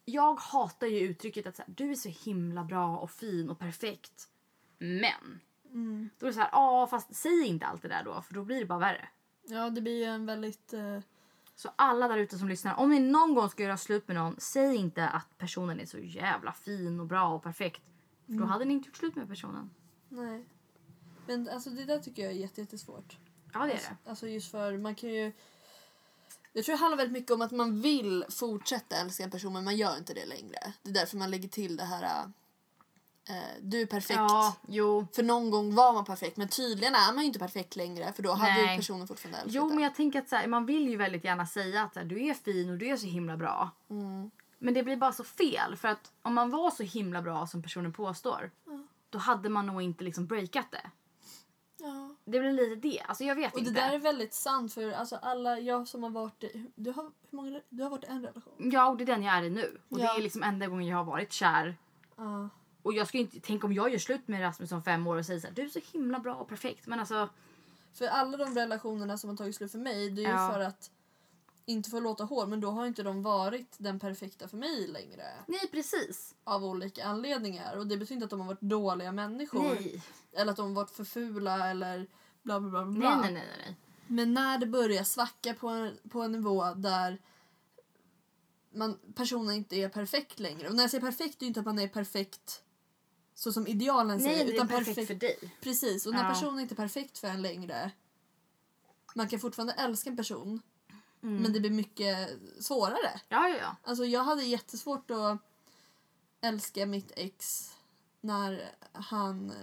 Jag hatar ju uttrycket att så här, du är så himla bra och fin och perfekt. Men. Mm. Då är det så här, ja fast säg inte allt det där då för då blir det bara värre. ja, det blir en väldigt... eh, Så alla där ute som lyssnar, om ni någon gång ska göra slut med någon, säg inte att personen är så jävla fin och bra och perfekt. För då hade ni inte gjort slut med personen. nej. Men alltså det där tycker jag är jätte- jättesvårt. Ja det är Alltså, det. alltså just för man kan ju... Jag tror det handlar väldigt mycket om att man vill fortsätta älska en person men man gör inte det längre. Det är därför man lägger till det här... eh, du är perfekt. Ja, jo. För någon gång var man perfekt men tydligen är man inte perfekt längre för då hade ju Nej. personen fortfarande älskat Jo en. men jag tänker att så här, man vill ju väldigt gärna säga att här, du är fin och du är så himla bra. Mm. Men det blir bara så fel för att om man var så himla bra som personen påstår då hade man nog inte liksom breakat det. Det blir lite det. Alltså jag vet Och inte. det där är väldigt sant för alltså alla jag som har varit i, du har, hur många, du har varit i en relation? Ja och det är den jag är i nu. Och Ja. det är liksom enda gången jag har varit kär. Ja. Och jag ska inte, tänk om jag gör slut med Rasmus om fem år och säger så här, du är så himla bra och perfekt. Men alltså, För alla de relationerna som har tagit slut för mig det är ju Ja. för att inte få låta hård men då har inte de varit den perfekta för mig längre. nej precis. Av olika anledningar. Och det betyder inte att de har varit dåliga människor. Nej. Eller att de har varit för fula eller bla bla bla. bla. Nej, nej, nej, nej. Men när det börjar svacka på en, på en nivå där man, personen inte är perfekt längre. Och när jag säger perfekt det är inte att man är perfekt så som idealen säger. Nej, utan perfekt, för dig. Precis, och när Ja. personen inte är perfekt för en längre. Man kan fortfarande älska en person Mm. men det blir mycket svårare. Ja, ja, ja. Alltså jag hade jättesvårt att älska mitt ex när han eh,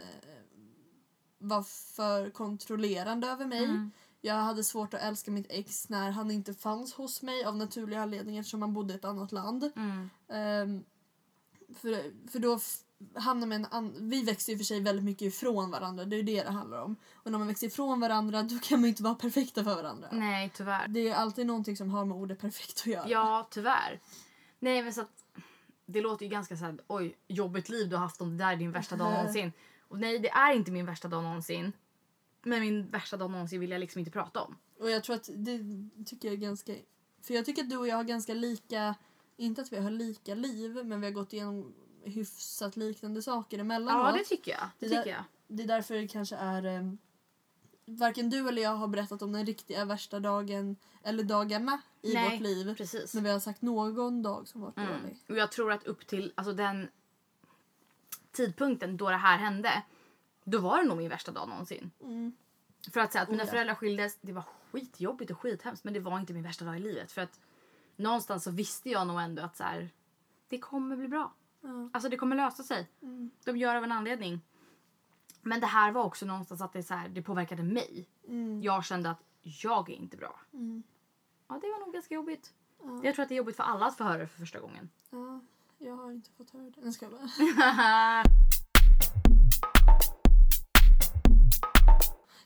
var för kontrollerande över mig. Mm. Jag hade svårt att älska mitt ex när han inte fanns hos mig av naturliga anledningar eftersom han bodde i ett annat land. Mm. Ehm, för, för då man i en an- Vi växer ju för sig väldigt mycket ifrån varandra. Det är ju det det handlar om. Och när man växer ifrån varandra då kan man ju inte vara perfekta för varandra. Nej, tyvärr. Det är alltid någonting som har med ordet perfekt att göra. Ja, tyvärr. Nej, men så att, det låter ju ganska så här, oj, jobbigt liv du har haft om det där är din värsta dag någonsin. Och nej, det är inte min värsta dag någonsin. Men min värsta dag någonsin vill jag liksom inte prata om. Och jag tror att det tycker jag är ganska... För jag tycker att du och jag har ganska lika... Inte att vi har lika liv, men vi har gått igenom hyfsat liknande saker emellanåt. Ja, det tycker jag. Det Det tycker jag. Det är därför det kanske är... Eh, varken du eller jag har berättat om den riktiga värsta dagen eller dagarna i Nej, vårt liv. Precis. Men vi har sagt någon dag som varit Mm. dålig. Och jag tror att upp till alltså den tidpunkten då det här hände, då var det nog min värsta dag någonsin. Mm. För att säga att mina Oh ja. föräldrar skildes, det var skitjobbigt och skithemskt men det var inte min värsta dag i livet. För att någonstans så visste jag nog ändå att så här, det kommer bli bra. Alltså det kommer lösa sig. Mm. De gör av en anledning. Men det här var också någonstans att det, så här, det påverkade mig. Mm. Jag kände att jag är inte bra. Mm. Ja, det var nog ganska jobbigt. Ja. Jag tror att det är jobbigt för alla att få höra det för första gången. ja, jag har inte fått höra det. Jag ska bara.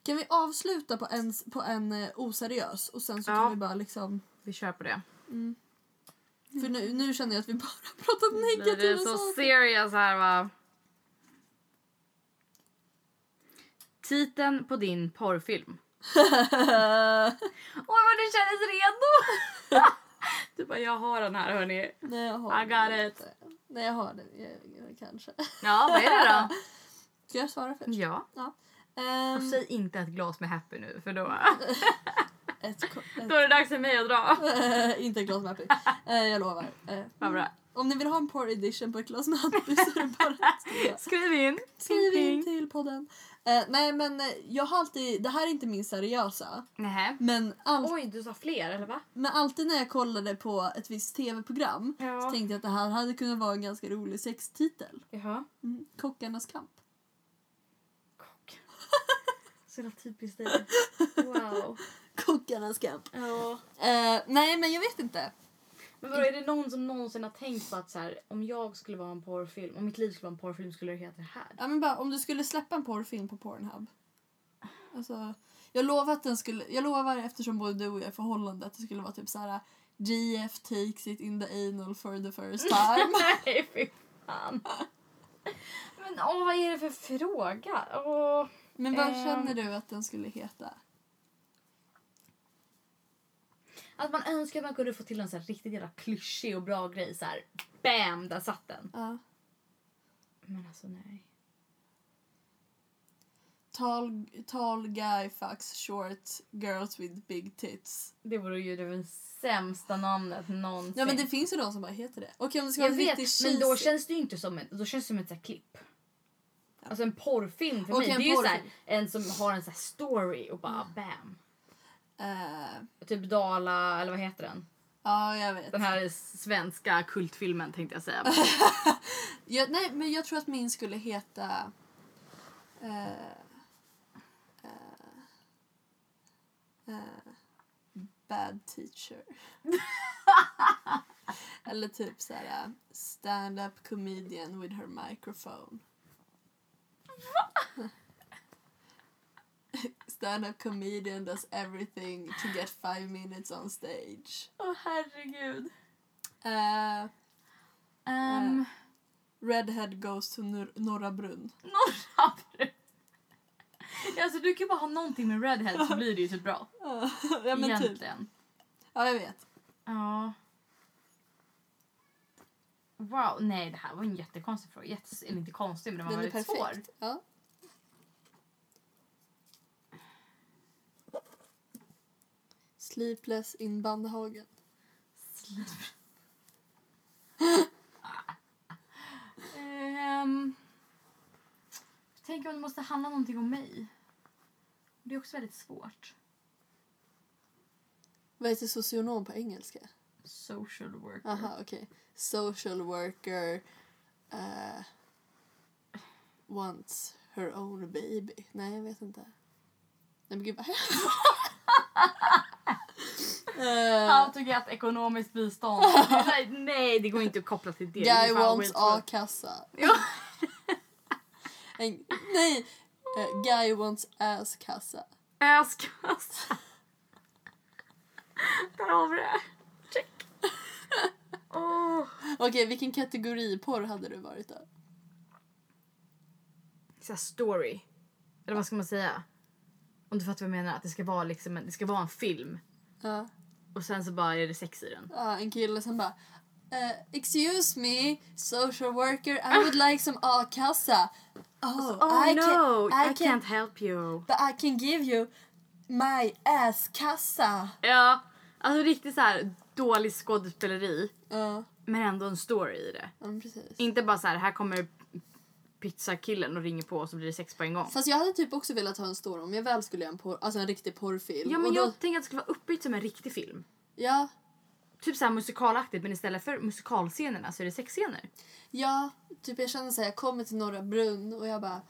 Kan vi avsluta på en, på en eh, oseriös och sen så Ja. kan vi bara liksom... Vi kör på det. För nu, nu känner jag att vi bara har pratat Det negativa är så saker. serious här va. Titeln på din porrfilm. Oj vad du kändes redo! du bara jag har den här hörni. Nej, jag har I got det it. inte. Nej, jag har det. Jag, jag, kanske. Ja vad är det då? Ska jag svara först? Ja. Ehm, Och säg inte ett glas med happy nu för då, ett, ko- då är det dags för mig att dra. ett, inte ett glas med happy. Eh, jag lovar. Eh, Vad bra. om ni vill ha en porr edition på ett glas med happy så är det bara att. Skriv in. Skriv in till podden. Eh, nej men jag har alltid, det här är inte min seriösa. Nähä. Men, all, Oj du sa fler eller va? men alltid när jag kollade på ett visst tv-program Ja. så tänkte jag att det här hade kunnat vara en ganska rolig sextitel. Jaha. Mm. Kockarnas kamp. Så jävla typiskt dig. Wow. Kockarnas kamp. Ja. Eh, nej men jag vet inte. Men vadå, är det någon som någonsin har tänkt på att så här, om jag skulle vara en porrfilm, om mitt liv skulle vara en porrfilm skulle det heta det här? Ja, men bara, om du skulle släppa en porrfilm på Pornhub. Alltså, jag lovar att den skulle, jag lovar eftersom både du och jag är förhållande att det skulle vara typ så här GF takes it in the anal for the first time. Nej fy fan. Men åh vad är det för fråga? Åh. Men vad eh, känner du att den skulle heta? Att man önskar att man kunde få till en så riktigt jävla klyschig och bra grej. Så här, bam, där satt den. Ja. Men alltså nej. Tall, tall guy fucks short girls with big tits. Det vore ju det sämsta namnet någonsin. Ja men det finns ju de som bara heter det. Okej om det ska jag vara vet, riktigt cheesy. Men då känns det ju inte som ett, då känns det som ett så klipp. Alltså en porrfilm för Okej, mig. Det är ju så här, porrfilm. en som har en så här story och bara bam. Eh, Typ Dala, eller vad heter den? ja jag vet. Den här svenska kultfilmen tänkte jag säga. Jag, nej men jag tror att min skulle heta... eh, eh, eh, bad teacher. Eller typ så här stand-up comedian with her microphone. Stand-up comedian does everything to get five minutes on stage. Åh herregud. Eh, Um, redhead goes to Nor- Norra Brunn. Norra brun. Alltså du kan bara ha någonting med redhead så blir det ju typ bra. ja men typ. Egentligen. Ja jag vet. Ja. Wow, nej det här var en jättekonstig fråga. Jättes, eller inte konstig men den var Den väldigt svår. Ja. Sleepless in Bandhagen. Ehm, tänk om det måste handla någonting om mig. Det är också väldigt svårt. Vad heter socionom på engelska? Social worker. Aha, okej. Social worker uh, wants her own baby. Nej, jag vet inte. Nej men gud vad. Eh, How to get ekonomiskt bistånd. Nej, det går inte att koppla till det. Guy wants a-kassa. Nej! eh, guy wants ass-kassa. Askassa. Där har vi det. Okej, vilken kategori porr hade du varit då? Så story. Eller vad ska man säga? Om du fattar vad jag menar. Att det ska vara, liksom en, det ska vara en film. Ja. Och sen så bara är det sex i den. Ja, en kille som bara eh, Excuse me, social worker, I would like some a-kassa. Oh, I can, I can, help you. but I can give you my ass-kassa. Ja, alltså riktigt så här dålig skådespeleri. Ja, Men ändå en story i det. precis. Inte bara så här, här kommer pizzakillen och ringer på och så blir det sex på en gång. Fast jag hade typ också velat ha en story om jag väl skulle göra en, porr, alltså en riktig porrfilm. Ja men Och då, jag tänker att det skulle vara uppbyggt som en riktig film. ja, Typ så här musikalaktigt men istället för musikalscenerna så är det sexscener. ja, typ jag känner såhär, jag kommer till Norra Brunn och jag bara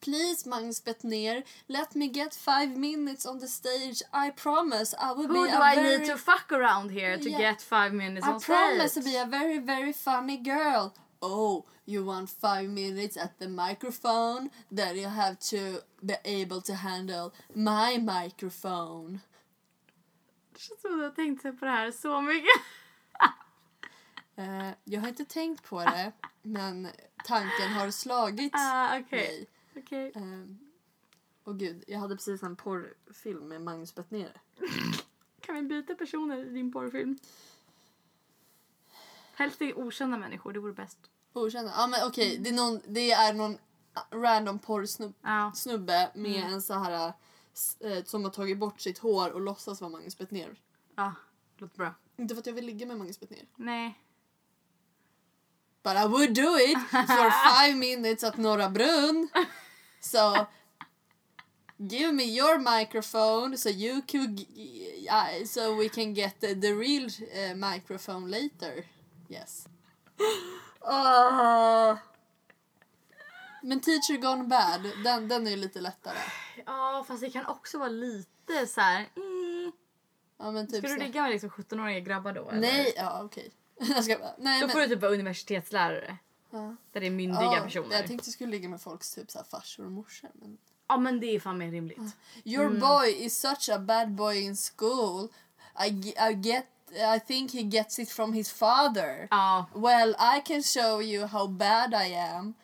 Please Magnus Bettner, let me get five minutes on the stage. I promise I will Who be do a I very... need to fuck around here to Yeah. get five minutes I on promise to stage? be a very, very funny girl. Oh, you want five minutes at the microphone? Then you have to be able to handle my microphone. Det känns som att du har tänkt sig på det här så mycket. Eh, jag har inte tänkt på det, men tanken har slagit Ah, okej. mig. Okej. Um, och gud, jag hade precis en porrfilm med Magnus Bettner. Kan vi byta personer i din porrfilm? Helst är okända människor, det vore bäst. Okända? Ja men okej, det, är någon, det är någon random porrsnubbe Ja. snubbe med en så här eh, som har tagit bort sitt hår och låtsas vara Magnus Bettner. Ja, låter bra. Inte för att jag vill ligga med Magnus Bettner. Nej. But I would do it for five minutes at Norra Brunn. So give me your microphone so you could uh, so we can get the, the real uh, microphone later. Yes. Ah. Men Teacher Gone Bad, den, den är ju lite lättare. Ja, fast det kan också vara lite så här. Mm. Ja, men typ Ska du ligga med liksom 17-åriga grabbar då? eller? Nej, ja okej. Jag ska bara, nej Då men. får du typ vara universitetslärare. Ja. Där det är myndiga Ja, personer. Jag tänkte jag skulle ligga med folks typ så här farsor och morsor. Men... Ja men det är fan mer rimligt. Your boy is such a bad boy in school. I, I get I think he gets it from his father. Ja. Well, I can show you how bad I am.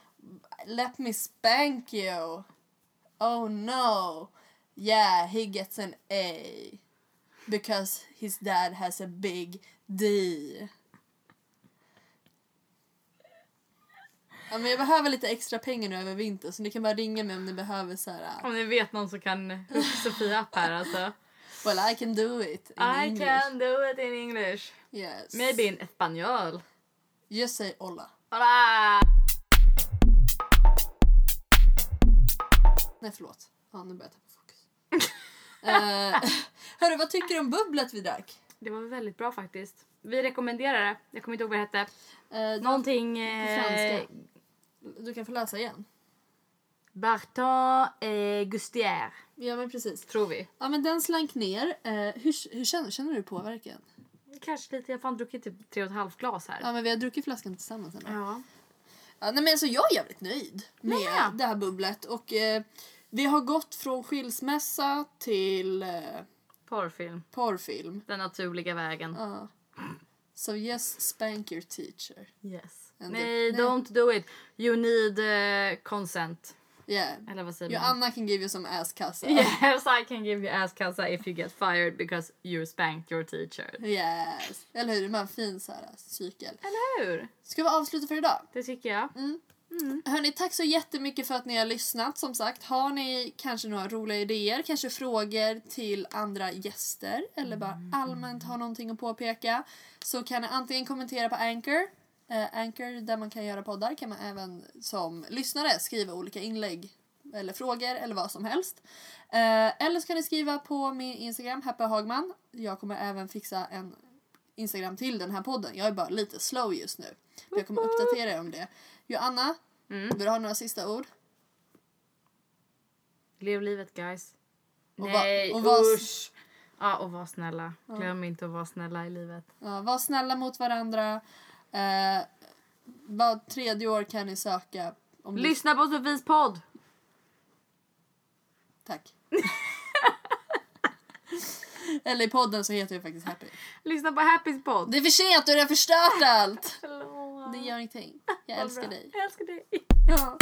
Let me spank you. Oh no. Yeah, he gets an A. because his dad has a big D. Ja, men jag behöver lite extra pengar nu över vintern så ni kan bara ringa mig om ni behöver så här. Om ni vet någon som kan Sofia upp här alltså. Well I can do it in I English. can do it in English. Yes. Maybe in espanol. Just say hola. Hola! Nej förlåt. Ja nu börjar jag tappa fokus. uh, hörru vad tycker du om bubblet vi drack? Det var väldigt bra faktiskt. Vi rekommenderar det. Jag kommer inte ihåg vad det hette. Uh, Någonting... Eh, franska. Du kan få läsa igen. Barton et Gustière, Ja men precis. tror vi. Ja men den slank ner. Uh, hur, hur känner, känner du påverkan? Kanske lite. Jag har fan druckit typ tre och ett halvt glas här. Ja men vi har druckit flaskan tillsammans. Eller? Ja. Ja, nej, men alltså, jag är jävligt nöjd med Ja. det här bubblet. Och, eh, vi har gått från skilsmässa till eh, Porrfilm. porrfilm. Den naturliga vägen. Ja. So yes, spank your teacher. Yes. Nej, the- don't do it. You need eh, consent. Yeah. Eller vad säger Your man? Anna can give you some ass kassa. Yes, I can give you ass kassa if you get fired because you spanked your teacher. Yes. Eller hur? Är en fin så här, cykel. Eller hur? Ska vi avsluta för idag? Det tycker jag. Hörni, tack så jättemycket för att ni har lyssnat. Som sagt, har ni kanske några roliga idéer, kanske frågor till andra gäster eller bara allmänt har någonting att påpeka så kan ni antingen kommentera på Anchor, eh, Anchor där man kan göra poddar kan man även som lyssnare skriva olika inlägg eller frågor eller vad som helst. Eh, eller så kan ni skriva på min Instagram, Happy Hagman. Jag kommer även fixa en Instagram till den här podden. Jag är bara lite slow just nu. Jag kommer uppdatera er om det. Joanna, Mm. vill du ha några sista ord? Lev livet guys. Och va- Nej, och var- usch. Ja, och var snälla. Glöm inte att vara snälla i livet. Ja, var snälla mot varandra. Eh, var tredje år kan ni söka. Om du- Lyssna på Sofies podd! Tack. Eller i podden så heter jag faktiskt Happy. Lyssna på Happys podd. Det är för sent, du har redan förstört allt! Förlåt. Det gör ingenting. Jag älskar dig. Jag älskar dig. Ja.